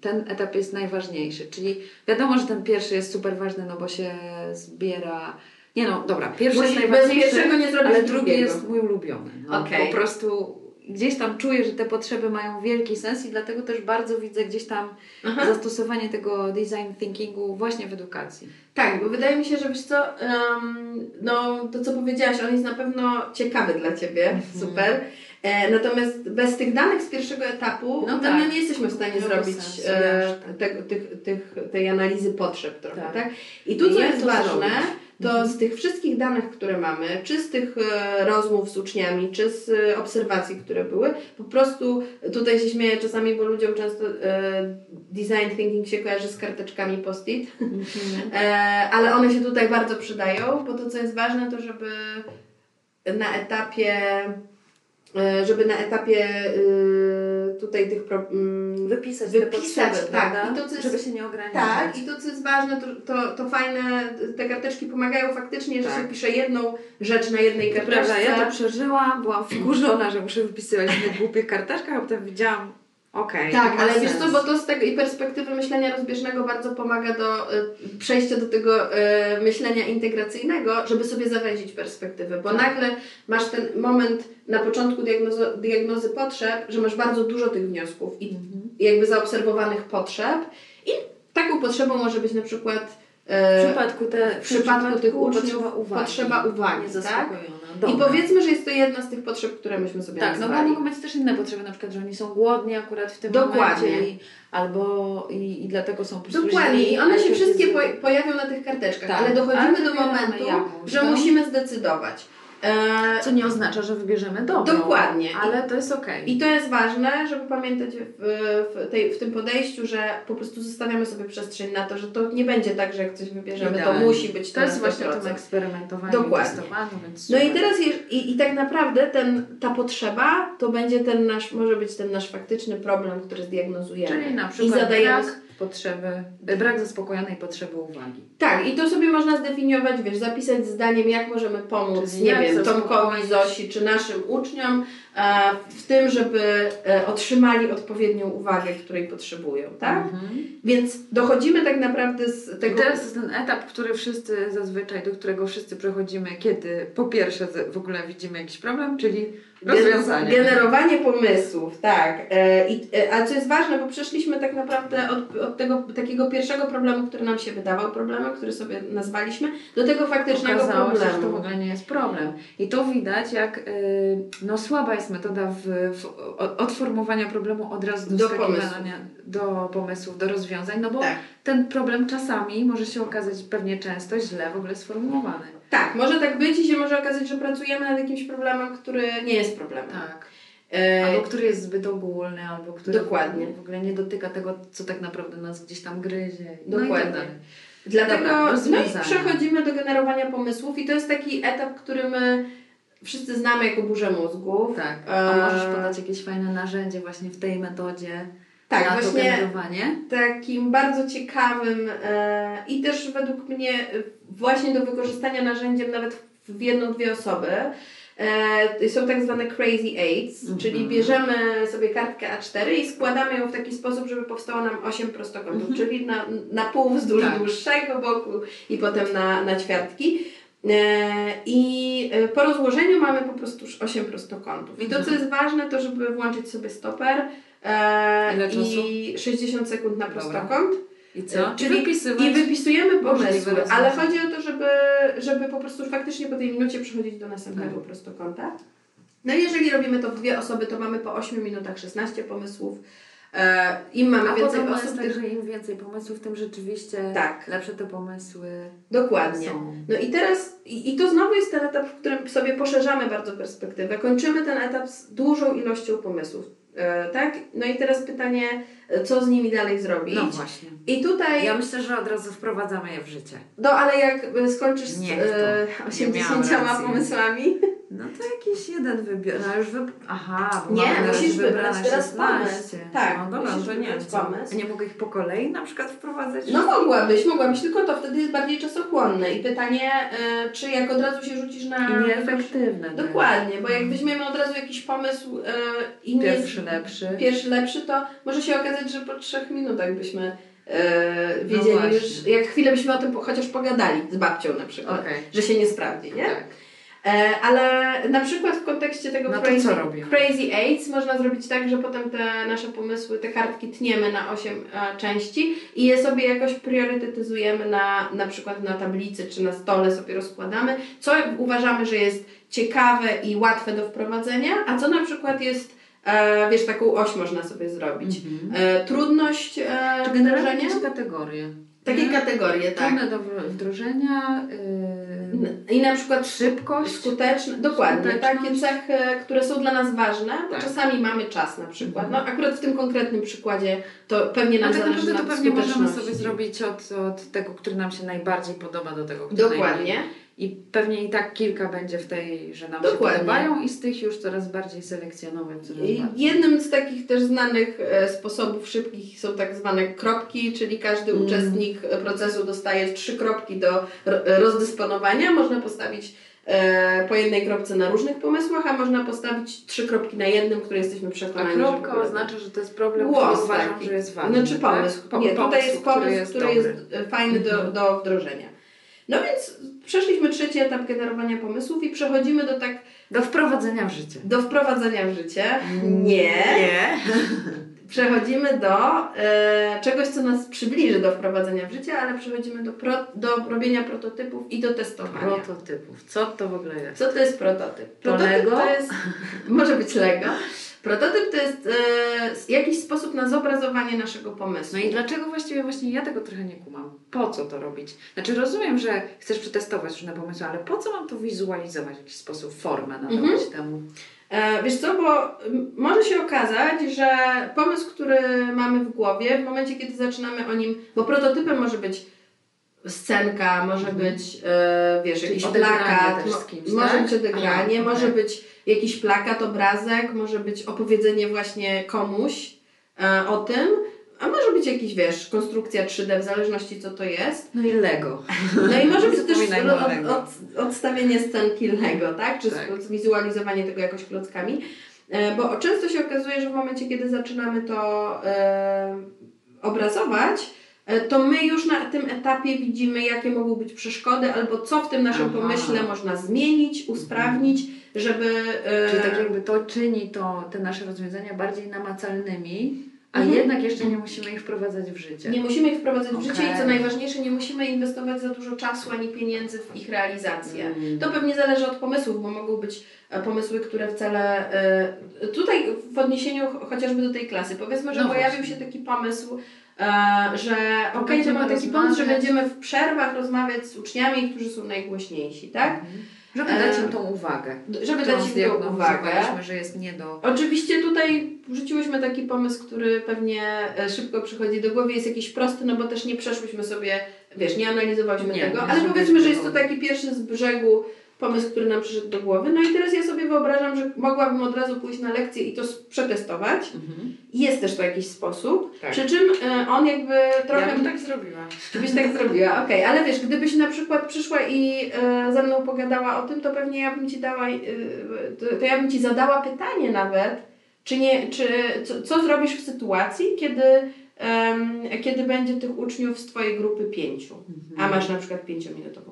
ten etap jest najważniejszy. Czyli wiadomo, że ten pierwszy jest super ważny, no bo się zbiera Nie no, dobra, pierwszy Musi- jest bez pierwszego nie ale drugi jest mój ulubiony. No, Okej. Po prostu gdzieś tam czuję, że te potrzeby mają wielki sens i dlatego też bardzo widzę gdzieś tam Aha. zastosowanie tego design thinkingu właśnie w edukacji. Tak, bo wydaje mi się, że wiesz co, em, no to co powiedziałaś, on jest na pewno ciekawy dla Ciebie, Mhm. super. E, natomiast bez tych danych z pierwszego etapu, No no, tak. my nie jesteśmy w stanie zrobić sensu, e, tego, tych, tych, tej analizy potrzeb trochę, Tak. tak? I tu co jest ważne, zrobić? To Mhm. z tych wszystkich danych, które mamy, czy z tych e, rozmów z uczniami, czy z e, obserwacji, które były, po prostu tutaj się śmieję czasami, bo ludziom często e, design thinking się kojarzy z karteczkami post-it, E, ale one się tutaj bardzo przydają, bo to co jest ważne, to żeby na etapie żeby na etapie e, tutaj tych pro, mm, Wypisać, Wypisać, potrzeby, tak. prawda? I to, co jest- żeby się nie ograniczać. tak, i to co jest ważne, to, to, to fajne, te karteczki pomagają faktycznie, że Tak. się pisze jedną rzecz na jednej karteczce. prawda, ja to przeżyłam, byłam wkurzona, że muszę wypisywać na tych głupich karteczkach, a potem widziałam, okej. Tak, to ma ale wiesz sens. co, bo to z tej perspektywy myślenia rozbieżnego bardzo pomaga do y, przejścia do tego y, myślenia integracyjnego, żeby sobie zawęzić perspektywę, bo Tak. nagle masz ten moment na początku diagnozy, diagnozy potrzeb, że masz bardzo dużo tych wniosków i Mhm. jakby zaobserwowanych potrzeb i taką potrzebą może być na przykład W e, przypadku, te, w przypadku tych uczniów potrzeba uwagi. potrzeba uwagi, Niezaspokojona. i powiedzmy, że jest to jedna z tych potrzeb, które myśmy sobie Tak, no bo nazwali. mogą być też inne potrzeby, na przykład, że oni są głodni akurat w tym Dokładnie. momencie i, albo i, i dlatego są po prostu Dokładnie, i one się wszystkie po, pojawią na tych karteczkach, Tak, ale dochodzimy ale do momentu, że musimy zdecydować. E, Co nie oznacza, że wybierzemy dobrą. Dokładnie. Ale to jest okej. I to jest ważne, żeby pamiętać w, w, tej, w tym podejściu, że po prostu zostawiamy sobie przestrzeń na to, że to nie będzie tak, że jak coś wybierzemy, Idealnie. to musi być To jest na właśnie o 100%. tym eksperymentowaniu Dokładnie. i więc No i teraz i, i tak naprawdę ten, ta potrzeba to będzie ten nasz, może być ten nasz faktyczny problem, który zdiagnozujemy. Czyli na I przykład zadajemy brak potrzeby, brak zaspokojonej potrzeby uwagi. Tak, i to sobie można zdefiniować, wiesz, zapisać zdaniem, jak możemy pomóc, Czyli nie wiem, Tomkowi, Zosi czy naszym uczniom e, w tym, żeby e, otrzymali odpowiednią uwagę, której potrzebują, tak? Mhm. Więc dochodzimy tak naprawdę z I tego... teraz jest ten etap, który wszyscy zazwyczaj, do którego wszyscy przechodzimy, kiedy po pierwsze w ogóle widzimy jakiś problem, czyli rozwiązanie. Generowanie pomysłów, tak. E, i, e, a co jest ważne, bo przeszliśmy tak naprawdę od, od tego takiego pierwszego problemu, który nam się wydawał problemem, który sobie nazwaliśmy, do tego faktycznego Okazało się, problemu. że to w ogóle nie jest problem. I to widać, jak y, no, słaba jest metoda w, w, o- od formowania problemu od razu do, Do pomysłów. do pomysłów, do rozwiązań, no bo Tak. ten problem czasami może się okazać pewnie często źle w ogóle sformułowany. Tak, może tak być i się może okazać, że pracujemy nad jakimś problemem, który nie jest problemem. Tak. E, Albo który jest zbyt ogólny, albo który Dokładnie. w ogóle nie dotyka tego, co tak naprawdę nas gdzieś tam gryzie. No Dokładnie. tak. Dlatego Dobra, no i rozwiązania. przechodzimy do generowania pomysłów i to jest taki etap, który my wszyscy znamy jako burzę mózgów. Tak. A E, możesz podać jakieś fajne narzędzie właśnie w tej metodzie Tak, na to właśnie generowanie? takim bardzo ciekawym e, i też według mnie właśnie do wykorzystania narzędziem nawet w jedną, dwie osoby. E, są tak zwane crazy eights, Mhm. czyli bierzemy sobie kartkę A4 i składamy ją w taki sposób, żeby powstało nam 8 prostokątów, Mhm. czyli na, na pół wzdłuż Tak. dłuższego boku i potem na, na ćwiartki. E, I e, po rozłożeniu mamy po prostu już 8 prostokątów. I to, co Mhm. jest ważne, to żeby włączyć sobie stoper e, i 60 sekund na prostokąt. I co? Czyli wypisywać. I wypisujemy pomysły, ale chodzi o to, żeby, żeby po prostu faktycznie po tej minucie przechodzić do następnego Tak. prostokąta. No i jeżeli robimy to w dwie osoby, to mamy po 8 minutach 16 pomysłów. E, Im mamy A więcej osób, jest tak, że im więcej pomysłów, tym rzeczywiście Tak. lepsze te pomysły Dokładnie. są. No i teraz, i, i to znowu jest ten etap, w którym sobie poszerzamy bardzo perspektywę. Kończymy ten etap z dużą ilością pomysłów. E, tak? No i teraz pytanie, e, co z nimi dalej zrobić? No właśnie. I tutaj, Ja myślę, że od razu wprowadzamy je w życie. no ale jak skończysz z Niech to. e, Nie miałam 80 racji. pomysłami, No to jakiś jeden wybiór. No już wy... Aha, bo Nie, musisz wybrać teraz 16. pomysł. Tak, no dobra, musisz to nie co? pomysł. Nie mogę ich po kolei na przykład wprowadzać? No mogłabyś, mogłabyś, tylko to wtedy jest bardziej czasochłonne. I pytanie, e, czy jak od razu się rzucisz na... I nieefektywne. Dokładnie, bo jak weźmiemy od razu jakiś pomysł e, i nie... Pierwszy lepszy. Pierwszy lepszy, to może się okazać, że po trzech minutach byśmy e, wiedzieli No już, jak chwilę byśmy o tym chociaż pogadali z babcią na przykład, Okej. że się nie sprawdzi, nie? Tak. E, ale na przykład w kontekście tego No crazy, crazy AIDS można zrobić tak, że potem te nasze pomysły, te kartki tniemy na 8 e, części i je sobie jakoś priorytetyzujemy na, na przykład na tablicy czy na stole sobie rozkładamy, co uważamy, że jest ciekawe i łatwe do wprowadzenia, a co na przykład jest, e, wiesz, taką oś można sobie zrobić. E, trudność e. Czy generalnie kategorie? Takie Nie? kategorie, tak. Trudne do wdrożenia, yy, I na przykład szybkość. Skuteczne, dokładnie. Skuteczność. Takie cechy, które są dla nas ważne, bo Tak. czasami mamy czas na przykład. Mhm. No akurat w tym konkretnym przykładzie to pewnie A nam tak zależy naprawdę to na pewnie możemy sobie zrobić od, od tego, który nam się najbardziej podoba do tego, który Dokładnie. najmniej. I pewnie i tak kilka będzie w tej, że nam Dokładnie. się podobają i z tych już coraz bardziej selekcjonować. Coraz I bardziej. Jednym z takich też znanych e, sposobów szybkich są tak zwane kropki, czyli każdy Mm. uczestnik procesu dostaje trzy kropki do ro- rozdysponowania. Można postawić e, po jednej kropce na różnych pomysłach, a można postawić trzy kropki na jednym, który jesteśmy A przekonani. kropka że oznacza, że to jest problem, Głos który uważam, taki. że jest ważny. Znaczy pomysł. Tak? Po- Nie, tutaj jest pomysł, który jest, dobry. e, fajny do, Mhm. do wdrożenia. No więc przeszliśmy trzeci etap generowania pomysłów i przechodzimy do tak Do wprowadzenia w życie. do wprowadzenia w życie. Nie. Nie. *laughs* Przechodzimy do e, czegoś, co nas przybliży do wprowadzenia w życie, ale przechodzimy do, pro, do robienia prototypów i do testowania. Prototypów. Co to w ogóle jest? Co to jest prototyp? To Prototyp Lego? to jest, może być Lego. *laughs* Prototyp to jest e, jakiś sposób na zobrazowanie naszego pomysłu. No i dlaczego właściwie właśnie ja tego trochę nie kumam? Po co to robić? Znaczy rozumiem, że chcesz przetestować różne pomysły, ale po co mam to wizualizować w jakiś sposób, formę nadawać Mhm. temu? E, wiesz co, bo może się okazać, że pomysł, który mamy w głowie, w momencie, kiedy zaczynamy o nim, bo prototypem może być scenka, może być, e, wiesz, Czyli jakiś plakat, też mo- kimś, może tak? być odegranie, Aha, może okej. być jakiś plakat, obrazek, może być opowiedzenie właśnie komuś e, o tym, a może być jakiś, wiesz, konstrukcja 3D, w zależności co to jest. No i Lego. No i może *laughs* być też od, od, odstawienie scenki Lego, tak? Czy Tak. zwizualizowanie tego jakoś klockami. E, Bo często się okazuje, że w momencie, kiedy zaczynamy to e, obrazować, e, to my już na tym etapie widzimy, jakie mogą być przeszkody, albo co w tym naszym Aha. pomyśle można zmienić, usprawnić, żeby. e, Czyli tak jakby to czyni to, te nasze rozwiązania bardziej namacalnymi, a Mhm. jednak jeszcze nie musimy ich wprowadzać w życie. Nie musimy ich wprowadzać w życie i co najważniejsze, nie musimy inwestować za dużo czasu ani pieniędzy w ich realizację. Mm. To pewnie zależy od pomysłów, bo mogą być e, pomysły, które wcale. e, Tutaj w odniesieniu ch- chociażby do tej klasy, powiedzmy, że No pojawił właśnie. się taki pomysł, że okej, to Będziemy mamy taki pomysł, że będziemy w przerwach rozmawiać z uczniami, którzy są najgłośniejsi, tak? Mhm. Żeby dać E, im tą uwagę. Żeby dać im tą uwagę. że jest nie do... Oczywiście tutaj wrzuciłyśmy taki pomysł, który pewnie e, szybko przychodzi do głowy, jest jakiś prosty, no bo też nie przeszłyśmy sobie, wiesz, nie analizowałyśmy Nie, tego, nie ale powiedzmy, że jest to taki pierwszy z brzegu pomysł, który nam przyszedł do głowy. No i teraz ja sobie wyobrażam, że mogłabym od razu pójść na lekcję i to przetestować. Mhm. Jest też to jakiś sposób, Tak. przy czym e, on jakby trochę... Ja bym tak zrobiła. Byś tak zrobiła, okej, ale wiesz, gdybyś na przykład przyszła i e, ze mną pogadała o tym, to pewnie ja bym Ci dała, e, to, to ja bym Ci zadała pytanie nawet, czy nie, czy, co, co zrobisz w sytuacji, kiedy, kiedy będzie tych uczniów z Twojej grupy pięciu, a masz na przykład pięciominutową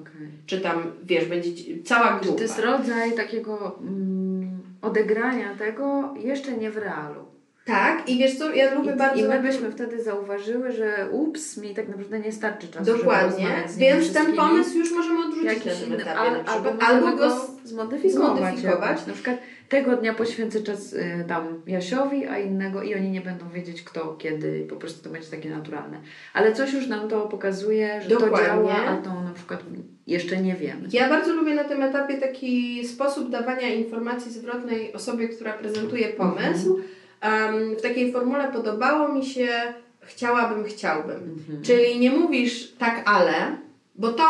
Okej. Czy tam, wiesz, będzie cała Czy grupa. to jest rodzaj takiego mm, odegrania tego jeszcze nie w realu? Tak, i wiesz co, ja lubię I, bardzo... I my byśmy wtedy zauważyły, że ups, mi tak naprawdę nie starczy czasu, Dokładnie, więc ten pomysł już możemy odrzucić na tym etapie al, na albo. Albo go zmodyfikować. zmodyfikować. Na przykład tego dnia poświęcę czas y, tam Jasiowi, a innego i oni nie będą wiedzieć kto, kiedy, po prostu to będzie takie naturalne. Ale coś już nam to pokazuje, że Dokładnie. to działa, a to na przykład jeszcze nie wiemy. Ja bardzo lubię na tym etapie taki sposób dawania informacji zwrotnej osobie, która prezentuje pomysł. Em, w takiej formule podobało mi się chciałabym, chciałbym. Mhm. Czyli nie mówisz tak, ale, bo to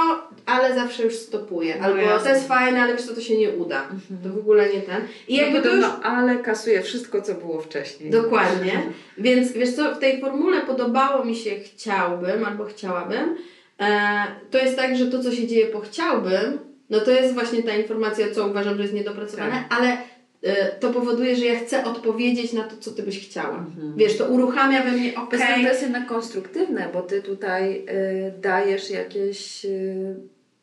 ale zawsze już stopuje. No Albo jasne. to jest fajne, ale wiesz co, to się nie uda. To w ogóle nie ten. I jakby no, to już no, ale kasuje wszystko, co było wcześniej. Dokładnie. *laughs* Więc wiesz co, w tej formule podobało mi się chciałbym albo chciałabym. E, to jest tak, że to, co się dzieje po chciałbym, no to jest właśnie ta informacja, co uważam, że jest niedopracowane, ale e, to powoduje, że ja chcę odpowiedzieć na to, co ty byś chciała. Wiesz, to uruchamia we mnie, okej, tym to jest jednak konstruktywne, bo ty tutaj y, dajesz jakieś y,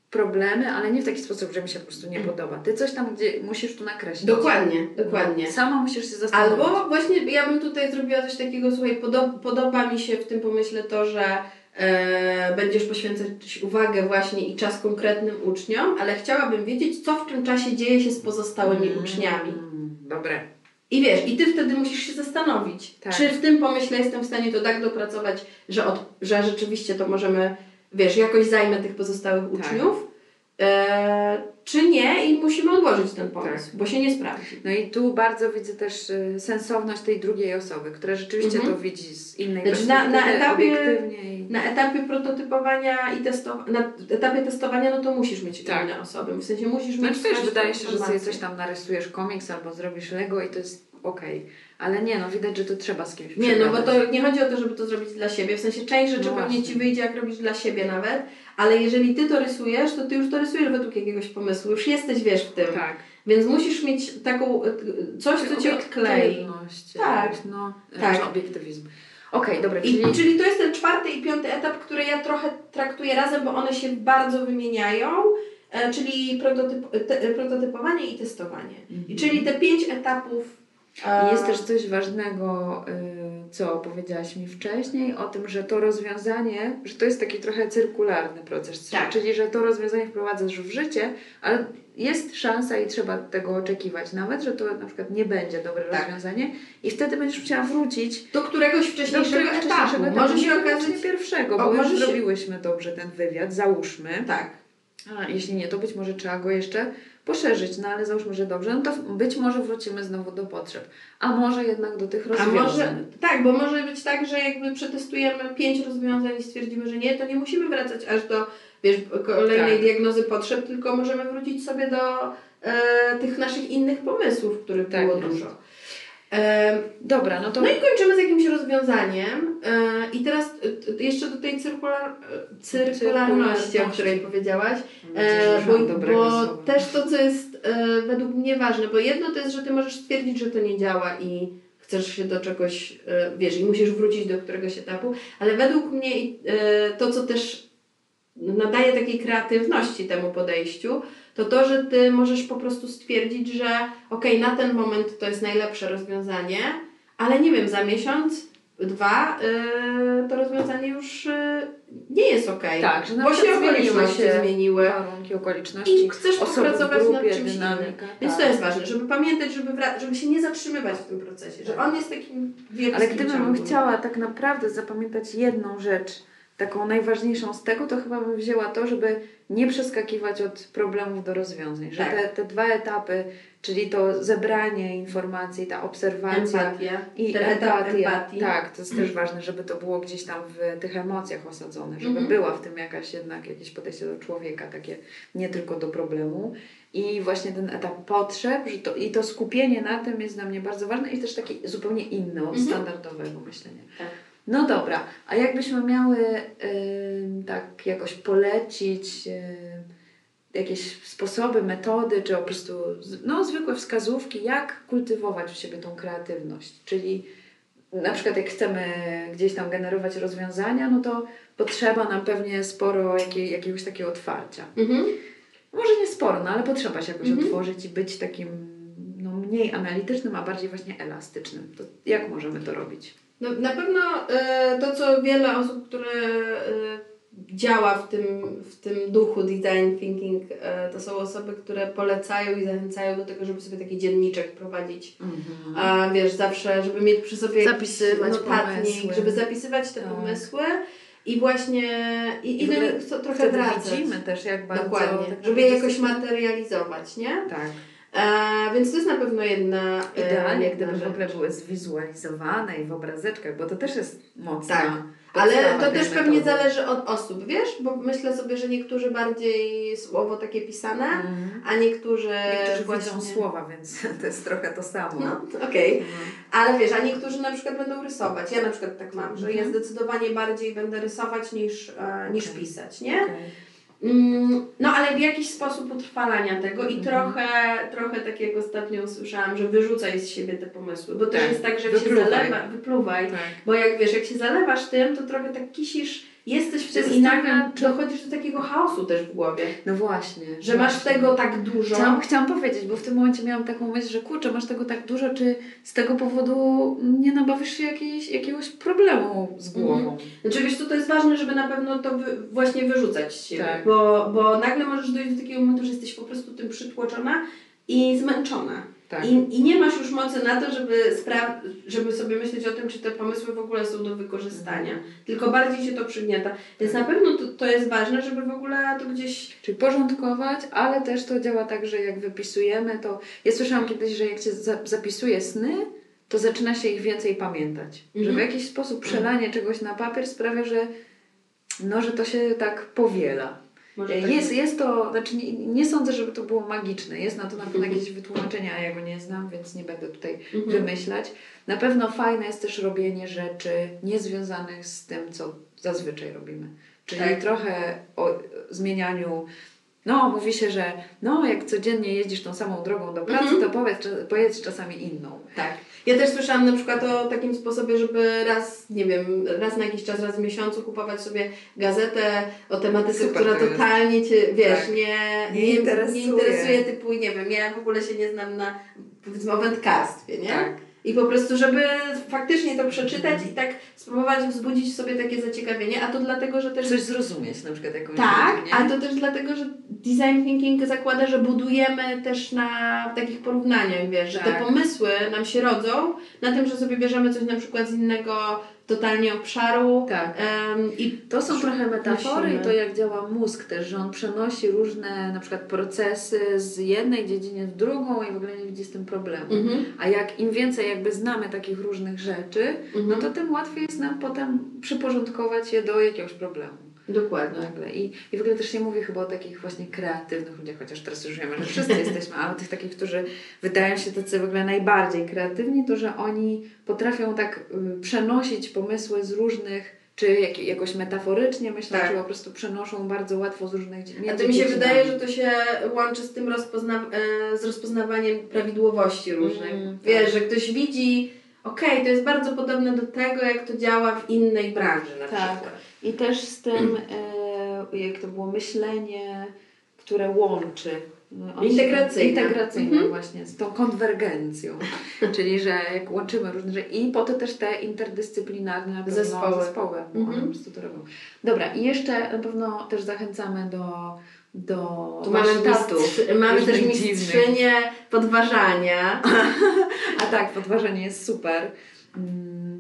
problemy, ale nie w taki sposób, że mi się po prostu nie podoba. Ty coś tam, gdzie musisz tu nakreślić. dokładnie, dokładnie. Sama musisz się zastanowić. Albo właśnie ja bym tutaj zrobiła coś takiego, słuchaj, podo- podoba mi się w tym pomyśle to, że e, będziesz poświęcać uwagę właśnie i czas konkretnym uczniom, ale chciałabym wiedzieć, co w tym czasie dzieje się z pozostałymi uczniami. Dobre. I wiesz, i ty wtedy musisz się zastanowić, Tak. czy w tym pomyśle jestem w stanie to tak dopracować, że, od, że rzeczywiście to możemy, wiesz, jakoś zajmę tych pozostałych Tak. uczniów, czy nie i musimy odłożyć ten pomysł, Tak. bo się nie sprawdzi. No i tu bardzo widzę też y, sensowność tej drugiej osoby, która rzeczywiście Mhm. to widzi z innej Znaczy na- na perspektywy, etapie-. I... Na etapie prototypowania i testowania, na etapie testowania, no to musisz mieć Tak. inne osoby. W sensie musisz Znaczy mieć też swoją wydaje się, że sobie coś tam narysujesz komiks albo zrobisz Lego i to jest okej. Ale nie, no widać, że to trzeba z kimś Nie, no bo to nie chodzi o to, żeby to zrobić dla siebie. W sensie część rzeczy No pewnie ci wyjdzie, jak robisz dla siebie nawet, ale jeżeli ty to rysujesz, to ty już to rysujesz według jakiegoś pomysłu. Już jesteś, wiesz, w tym. Tak. Więc musisz mieć taką, e, coś, co cię odklei. Tak. No, Tak. tak. obiektywizm. Okej, dobra, I, czyli... czyli to jest ten czwarty i piąty etap, który ja trochę traktuję razem, bo one się bardzo wymieniają, e, czyli prototyp, te, prototypowanie i testowanie. I czyli te pięć etapów. E, Jest też coś ważnego, y, co powiedziałaś mi wcześniej, o tym, że to rozwiązanie, że to jest taki trochę cyrkularny proces, Tak. czyli że to rozwiązanie wprowadzasz w życie, ale jest szansa i trzeba tego oczekiwać nawet, że to na przykład nie będzie dobre Tak. rozwiązanie i wtedy będziesz musiała wrócić do któregoś do wcześniejszego któregoś etapu. wcześniejszego etapu, Może się okazać. pierwszego, O, bo już się- zrobiłyśmy dobrze ten wywiad, załóżmy. Tak. A jeśli nie, to być może trzeba go jeszcze poszerzyć, no ale załóżmy, że dobrze, no to być może wrócimy znowu do potrzeb, a może jednak do tych A rozwiązań. może, tak, bo może być tak, że jakby przetestujemy pięć rozwiązań i stwierdzimy, że nie, to nie musimy wracać aż do wiesz, kolejnej Tak. diagnozy potrzeb, tylko możemy wrócić sobie do e, tych naszych innych pomysłów, których Tak było dużo. E, Dobra, no to no i kończymy z jakimś rozwiązaniem. E, I teraz e, jeszcze do tej cyrkular, e, cyrkularności, o której powiedziałaś. E, bo bo też to, co jest e, według mnie ważne, bo jedno to jest, że ty możesz stwierdzić, że to nie działa i chcesz się do czegoś, wiesz, i musisz wrócić do któregoś etapu, ale według mnie to, co też nadaje takiej kreatywności temu podejściu, to to, że ty możesz po prostu stwierdzić, że okej, na ten moment to jest najlepsze rozwiązanie, ale nie wiem, za miesiąc, dwa, e, to rozwiązanie już e, nie jest okej. Tak, że bo się okoliczności się zmieniły. warunki, okoliczności, I chcesz popracować nad czymś dynamika. innym. Więc tak. to jest ważne, żeby pamiętać, żeby, żeby się nie zatrzymywać w tym procesie, że on jest takim wielkim Ale gdybym chciała tak naprawdę zapamiętać jedną rzecz, taką najważniejszą z tego, to chyba bym wzięła to, żeby nie przeskakiwać od problemów do rozwiązań. Że Tak. te, te dwa etapy, czyli to zebranie informacji, ta obserwacja Empatia. i etap empatia. empatii. Tak, to jest też ważne, żeby to było gdzieś tam w tych emocjach osadzone, żeby Mhm. była w tym jakaś jednak jakieś podejście do człowieka, takie nie tylko do problemu. I właśnie ten etap potrzeb że to, i to skupienie na tym jest dla mnie bardzo ważne i też taki zupełnie inny od Mhm. standardowego myślenia. Tak. No dobra, a jakbyśmy miały ym, tak jakoś polecić ym, jakieś sposoby, metody, czy po prostu no, zwykłe wskazówki, jak kultywować w siebie tą kreatywność, czyli na przykład jak chcemy gdzieś tam generować rozwiązania, no to potrzeba nam pewnie sporo jakiej, jakiegoś takiego otwarcia. Mhm. Może nie sporo, no ale potrzeba się jakoś Mhm. otworzyć i być takim no, mniej analitycznym, a bardziej właśnie elastycznym. To jak możemy to robić? No, na pewno e, to, co wiele osób, które e, działa w tym, w tym duchu design thinking, e, to są osoby, które polecają i zachęcają do tego, żeby sobie taki dzienniczek prowadzić. A wiesz, zawsze, żeby mieć przy sobie Zapisywać notatnik, pomysły. żeby zapisywać te Tak. pomysły i właśnie i, i co- trochę wracać. widzimy też, jak bardzo... Dokładnie, tak żeby jakoś materializować, nie? Tak. E, więc to jest na pewno jedna e, Idealnie, jedna gdyby w rzecz. ogóle były zwizualizowane i w obrazeczkach, bo to też jest mocna Tak. Ale to też pewnie metody. zależy od osób, wiesz? Bo myślę sobie, że niektórzy bardziej słowo takie pisane, Mhm. a niektórzy, Niektórzy właśnie... widzą słowa, więc *laughs* to jest trochę to samo. No, okej. Mhm. Ale wiesz, a niektórzy na przykład będą rysować. Ja na przykład tak mam, że ja Mhm. zdecydowanie bardziej będę rysować niż, e, niż Okej. pisać, nie? Okej. Mm, No ale w jakiś sposób utrwalania tego i Mhm. trochę, trochę tak jak ostatnio usłyszałam, że wyrzucaj z siebie te pomysły, bo też Tak, jest tak, że jak się wypluwaj. zalewa, wypluwaj, Tak. bo jak wiesz, jak się zalewasz tym, to trochę tak kisisz, jesteś w Się tym i nagle zastanawiam, czy- dochodzisz do takiego chaosu też w głowie, No właśnie. że masz właśnie. tego tak dużo. Chciałam, chciałam powiedzieć, bo w tym momencie miałam taką myśl, że kurczę, masz tego tak dużo, czy z tego powodu nie nabawisz się jakiejś, jakiegoś problemu z głową? Znaczy wiesz, to, to jest ważne, żeby na pewno to wy, właśnie wyrzucać siebie, Tak. bo, bo nagle możesz dojść do takiego momentu, że jesteś po prostu tym przytłoczona i zmęczona. Tak. I, I nie masz już mocy na to, żeby, spra- żeby sobie myśleć o tym, czy te pomysły w ogóle są do wykorzystania. Tylko bardziej się to przygniata. Więc Tak. na pewno to, to jest ważne, żeby w ogóle to gdzieś. Czyli porządkować, ale też to działa tak, że jak wypisujemy, to ja słyszałam kiedyś, że jak się za- zapisuje sny, to zaczyna się ich więcej pamiętać. Że w Mhm. jakiś sposób przelanie czegoś na papier sprawia, że no, że to się tak powiela. Może tak Jest, jest to, znaczy nie, nie sądzę, żeby to było magiczne. Jest na to na pewno jakieś wytłumaczenie, a ja go nie znam, więc nie będę tutaj Mhm. wymyślać. Na pewno fajne jest też robienie rzeczy niezwiązanych z tym, co zazwyczaj robimy. Czyli Tak. trochę o zmienianiu. No, mówi się, że no, jak codziennie jeździsz tą samą drogą do pracy, Mhm. to powiedz, pojedź czasami inną. Tak. Ja też słyszałam na przykład o takim sposobie, żeby raz, nie wiem, raz na jakiś czas, raz w miesiącu kupować sobie gazetę o tematyce, Super która to totalnie Cię, wiesz, Tak. nie, Nie nie, interesuje. nie interesuje, typu, nie wiem, ja w ogóle się nie znam na, powiedzmy, o wędkarstwie, nie? Tak. I po prostu, żeby faktycznie to przeczytać i tak spróbować wzbudzić w sobie takie zaciekawienie, a to dlatego, że też... Coś zrozumieć, na przykład jakąś Tak, rzecz, a to też dlatego, że design thinking zakłada, że budujemy też na takich porównaniach, wiesz, że te Tak. pomysły nam się rodzą na tym, że sobie bierzemy coś na przykład z innego totalnie obszaru Tak. em, i To są trochę metafory i to jak działa mózg też, że on przenosi różne na przykład procesy z jednej dziedziny w drugą i w ogóle nie widzi z tym problemu. Mhm. A jak im więcej jakby znamy takich różnych rzeczy, no Mhm. to tym łatwiej jest nam potem przyporządkować je do jakiegoś problemu. Dokładnie. Nagle. I, I w ogóle też się mówi chyba o takich właśnie kreatywnych ludziach, chociaż teraz już wiemy, że wszyscy *laughs* jesteśmy, ale tych takich, którzy wydają się tacy w ogóle najbardziej kreatywni, to że oni potrafią tak y, przenosić pomysły z różnych, czy jak, jakoś metaforycznie myślę, Tak. czy po prostu przenoszą bardzo łatwo z różnych dzie- A to mi się wydaje, że to się łączy z tym rozpozna- e, z rozpoznawaniem prawidłowości różnych. Mm, Wiesz, tak. że ktoś widzi, okej, to jest bardzo podobne do tego, jak to działa w innej branży na Tak. przykład. I też z tym, e, jak to było, myślenie, które łączy. No, Integracyjne. Integracyjne Mhm. właśnie, z tą konwergencją. *laughs* Czyli, że jak łączymy różne rzeczy i po to też te interdyscyplinarne Zespoły. zespoły Mhm. one po prostu to robią. Dobra, i jeszcze na pewno też zachęcamy do do Tu mamy, warsztatów mistrz, mamy też różnych dziwnych. mistrzynię podważania. *laughs* A tak, podważanie jest super.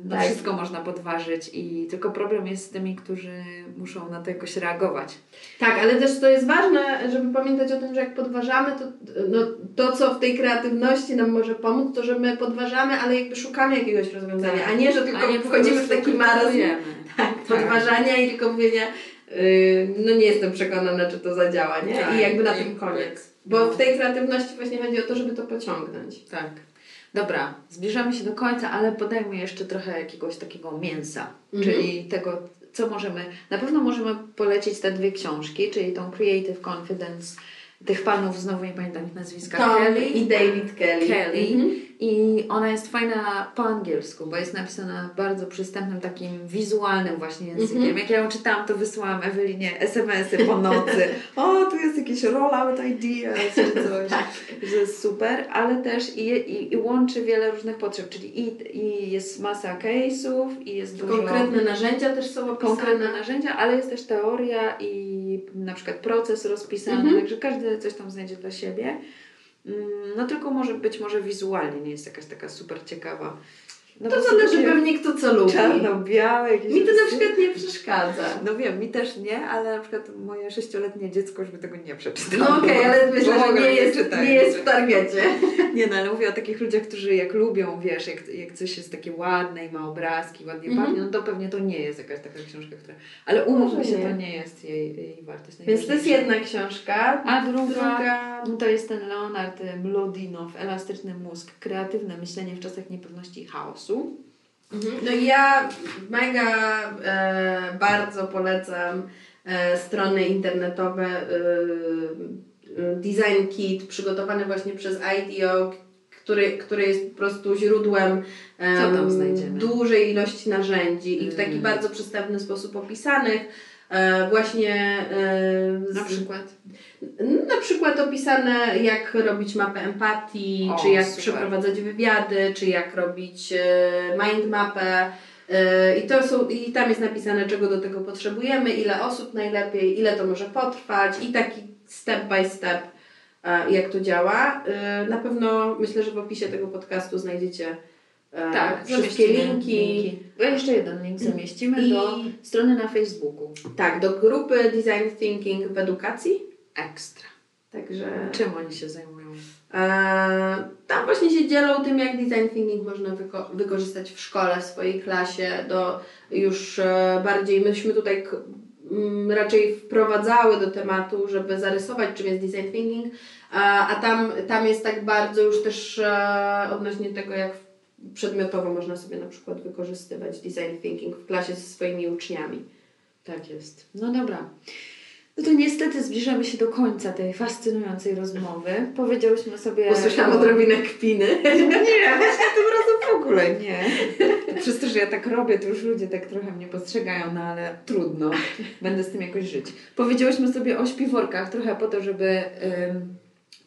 No Tak. Wszystko można podważyć i tylko problem jest z tymi, którzy muszą na to jakoś reagować. Tak, ale też to jest ważne, żeby pamiętać o tym, że jak podważamy, to, no, to co w tej kreatywności nam może pomóc, to że my podważamy, ale jakby szukamy jakiegoś rozwiązania, a nie, że tylko Tak. Nie wchodzimy w taki marazm krytykujemy. tak, podważania i tylko mówienia, yy, no nie jestem przekonana, czy to zadziała, nie? Tak, I jakby na tym koniec. Bo w tej kreatywności właśnie chodzi o to, żeby to pociągnąć. Tak. Dobra, zbliżamy się do końca, ale podajmy jeszcze trochę jakiegoś takiego mięsa, Mhm. czyli tego, co możemy. Na pewno możemy polecić te dwie książki, czyli tą Creative Confidence tych panów, znowu nie pamiętam ich nazwiska, Tom Kelly i David Kelly. Kelly. Mhm. I ona jest fajna po angielsku, bo jest napisana bardzo przystępnym, takim wizualnym właśnie językiem. Mhm. Jak ja ją czytałam, to wysyłałam Ewelinie SMS-y po nocy. o, tu jest jakiś rollout ideas czy coś. Tak. Że jest super, ale też i, i, i łączy wiele różnych potrzeb, czyli i, i jest masa case'ów i jest dużo Konkretne narzędzia też są opisane. konkretne narzędzia, ale jest też teoria i na przykład proces rozpisany, Mhm. także każdy coś tam znajdzie dla siebie. Mm, No tylko może być może wizualnie nie jest jakaś taka super ciekawa. No To zależy pewnie kto co lubi. Czarno-białe Mi to na przykład nie przeszkadza. No wiem, mi też nie, ale na przykład moje sześcioletnie dziecko już by tego nie przeczytało. No okej, ale Bo myślę, że nie jest, nie jest w targecie. *laughs* Nie no, ale mówię o takich ludziach, którzy jak lubią, wiesz, jak, jak coś jest takie ładne i ma obrazki, ładnie Mhm. pachnie, no to pewnie to nie jest jakaś taka książka, która... Ale umówmy się, nie. to nie jest jej, jej wartość. Więc to jest jedna książka. A druga, Druga... no to jest ten Leonard Mlodinow, Elastyczny mózg, kreatywne myślenie w czasach niepewności i chaosu. Mhm. No i ja mega e, bardzo polecam e, strony internetowe, e, e, design kit przygotowany właśnie przez IDEO, który, który jest po prostu źródłem um, dużej ilości narzędzi i w taki mm. bardzo przystępny sposób opisanych. E, właśnie e, na przykład na przykład opisane jak robić mapę empatii, o, czy jak super. przeprowadzać wywiady, czy jak robić e, mind mapę. I, to są, I tam jest napisane, czego do tego potrzebujemy, ile osób najlepiej, ile to może potrwać i taki step by step, jak to działa. Na pewno myślę, że w opisie tego podcastu znajdziecie tak, wszystkie linki. linki. Jeszcze jeden link zamieścimy I... do strony na Facebooku. Tak, do grupy Design Thinking w edukacji. Ekstra. Także... Czym oni się zajmują? E, tam właśnie się dzielą tym, jak design thinking można wyko wykorzystać w szkole, w swojej klasie, do już e, bardziej, myśmy tutaj m, raczej wprowadzały do tematu, żeby zarysować, czym jest design thinking, a, a tam, tam jest tak bardzo już też e, odnośnie tego, jak przedmiotowo można sobie na przykład wykorzystywać design thinking w klasie ze swoimi uczniami. Tak jest. No dobra. No to niestety zbliżamy się do końca tej fascynującej rozmowy. Powiedziałyśmy sobie... Usłyszałam odrobinę kpiny. Nie, właśnie tym razem w ogóle nie. Przez to, że ja tak robię, to już ludzie tak trochę mnie postrzegają, no ale trudno. Będę z tym jakoś żyć. Powiedziałyśmy sobie o śpiworkach trochę po to, żeby ym,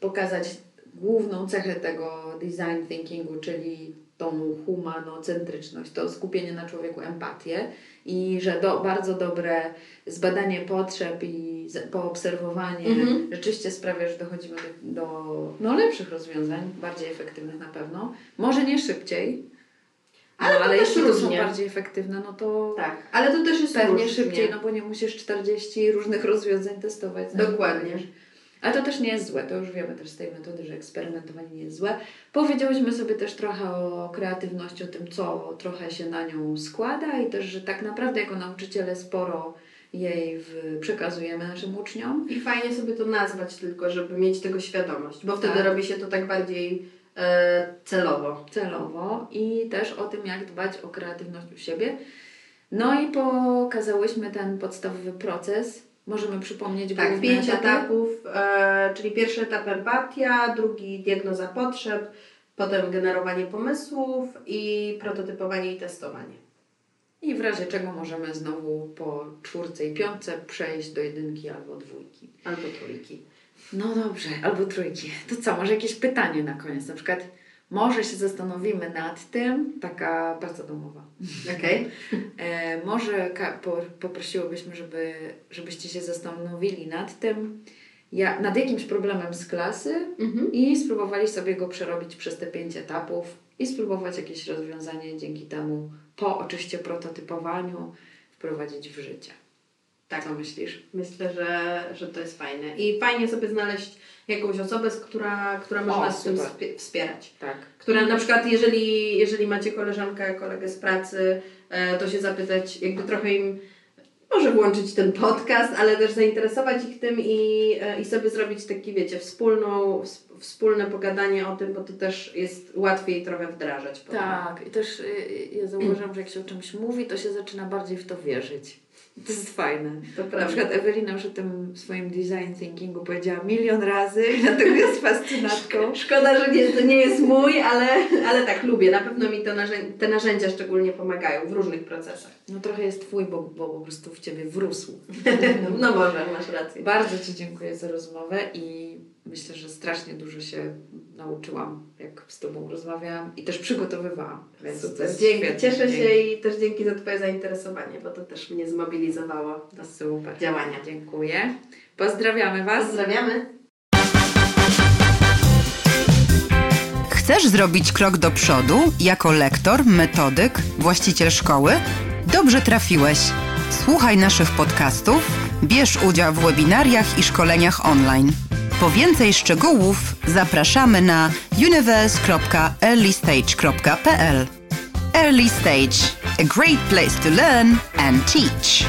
pokazać główną cechę tego design thinkingu, czyli tą humanocentryczność, to skupienie na człowieku, empatię i że do, bardzo dobre zbadanie potrzeb i poobserwowanie mhm. rzeczywiście sprawia, że dochodzimy do, do no, lepszych rozwiązań, bardziej efektywnych na pewno. Może nie szybciej, ale, no, ale jeśli to są bardziej efektywne, no to tak, ale to też jest pewnie różnie. szybciej, no bo nie musisz 40 różnych rozwiązań testować. Dokładnie. Ale to też nie jest złe, to już wiemy też z tej metody, że eksperymentowanie nie jest złe. Powiedziałyśmy sobie też trochę o kreatywności, o tym, co trochę się na nią składa i też, że tak naprawdę jako nauczyciele sporo jej w, przekazujemy naszym uczniom. I fajnie sobie to nazwać tylko, żeby mieć tego świadomość, bo wtedy tak. robi się to tak bardziej e, celowo. Celowo i też o tym, jak dbać o kreatywność u siebie. No i pokazałyśmy ten podstawowy proces, Możemy przypomnieć Tak, pięć etapy? etapów, e, czyli pierwszy etap empatia, drugi diagnoza potrzeb, potem generowanie pomysłów i prototypowanie i testowanie. I w razie czego możemy znowu po czwórce i piątce przejść do jedynki albo dwójki. Albo trójki. No dobrze, albo trójki. To co, może jakieś pytanie na koniec? Na przykład, może się zastanowimy nad tym, taka praca domowa. *laughs* Okay. E, może po, poprosiłybyśmy, żeby, żebyście się zastanowili nad tym, ja, nad jakimś problemem z klasy mhm. i spróbowali sobie go przerobić przez te pięć etapów i spróbować jakieś rozwiązanie dzięki temu, po oczywiście prototypowaniu, wprowadzić w życie. Tak. Co myślisz? Myślę, że, że to jest fajne. I fajnie sobie znaleźć jakąś osobę, która, która może o, nas w tym wspierać. Tak. Która na przykład, jeżeli, jeżeli macie koleżankę, kolegę z pracy, e, to się zapytać, jakby trochę im może włączyć ten podcast, ale też zainteresować ich tym i, e, i sobie zrobić taki, wiecie, wspólną, wspólne pogadanie o tym, bo to też jest łatwiej trochę wdrażać. Tak, i też y, y, ja zauważam, że jak się o czymś mówi, to się zaczyna bardziej w to wierzyć. To jest fajne. To Na przykład Ewelina już o tym swoim design thinkingu powiedziała milion razy i *laughs* dlatego jest fascynatką. Szkoda, że nie, to nie jest mój, ale, ale tak, lubię. Na pewno mi to narzędzia, te narzędzia szczególnie pomagają w różnych procesach. No trochę jest Twój, bo, bo po prostu w Ciebie wrósł. *laughs* no może, masz rację. Bardzo Ci dziękuję za rozmowę i myślę, że strasznie dużo się nauczyłam, jak z Tobą rozmawiałam i też przygotowywałam. Więc Super. Dzięki. Cieszę się i też dzięki za Twoje zainteresowanie, bo to też mnie zmobilizowało do Super. działania. Dziękuję. Pozdrawiamy Was. Pozdrawiamy. Chcesz zrobić krok do przodu jako lektor, metodyk, właściciel szkoły? Dobrze trafiłeś. Słuchaj naszych podcastów, bierz udział w webinariach i szkoleniach online. Po więcej szczegółów zapraszamy na universe.earlystage.pl Early Stage, a great place to learn and teach.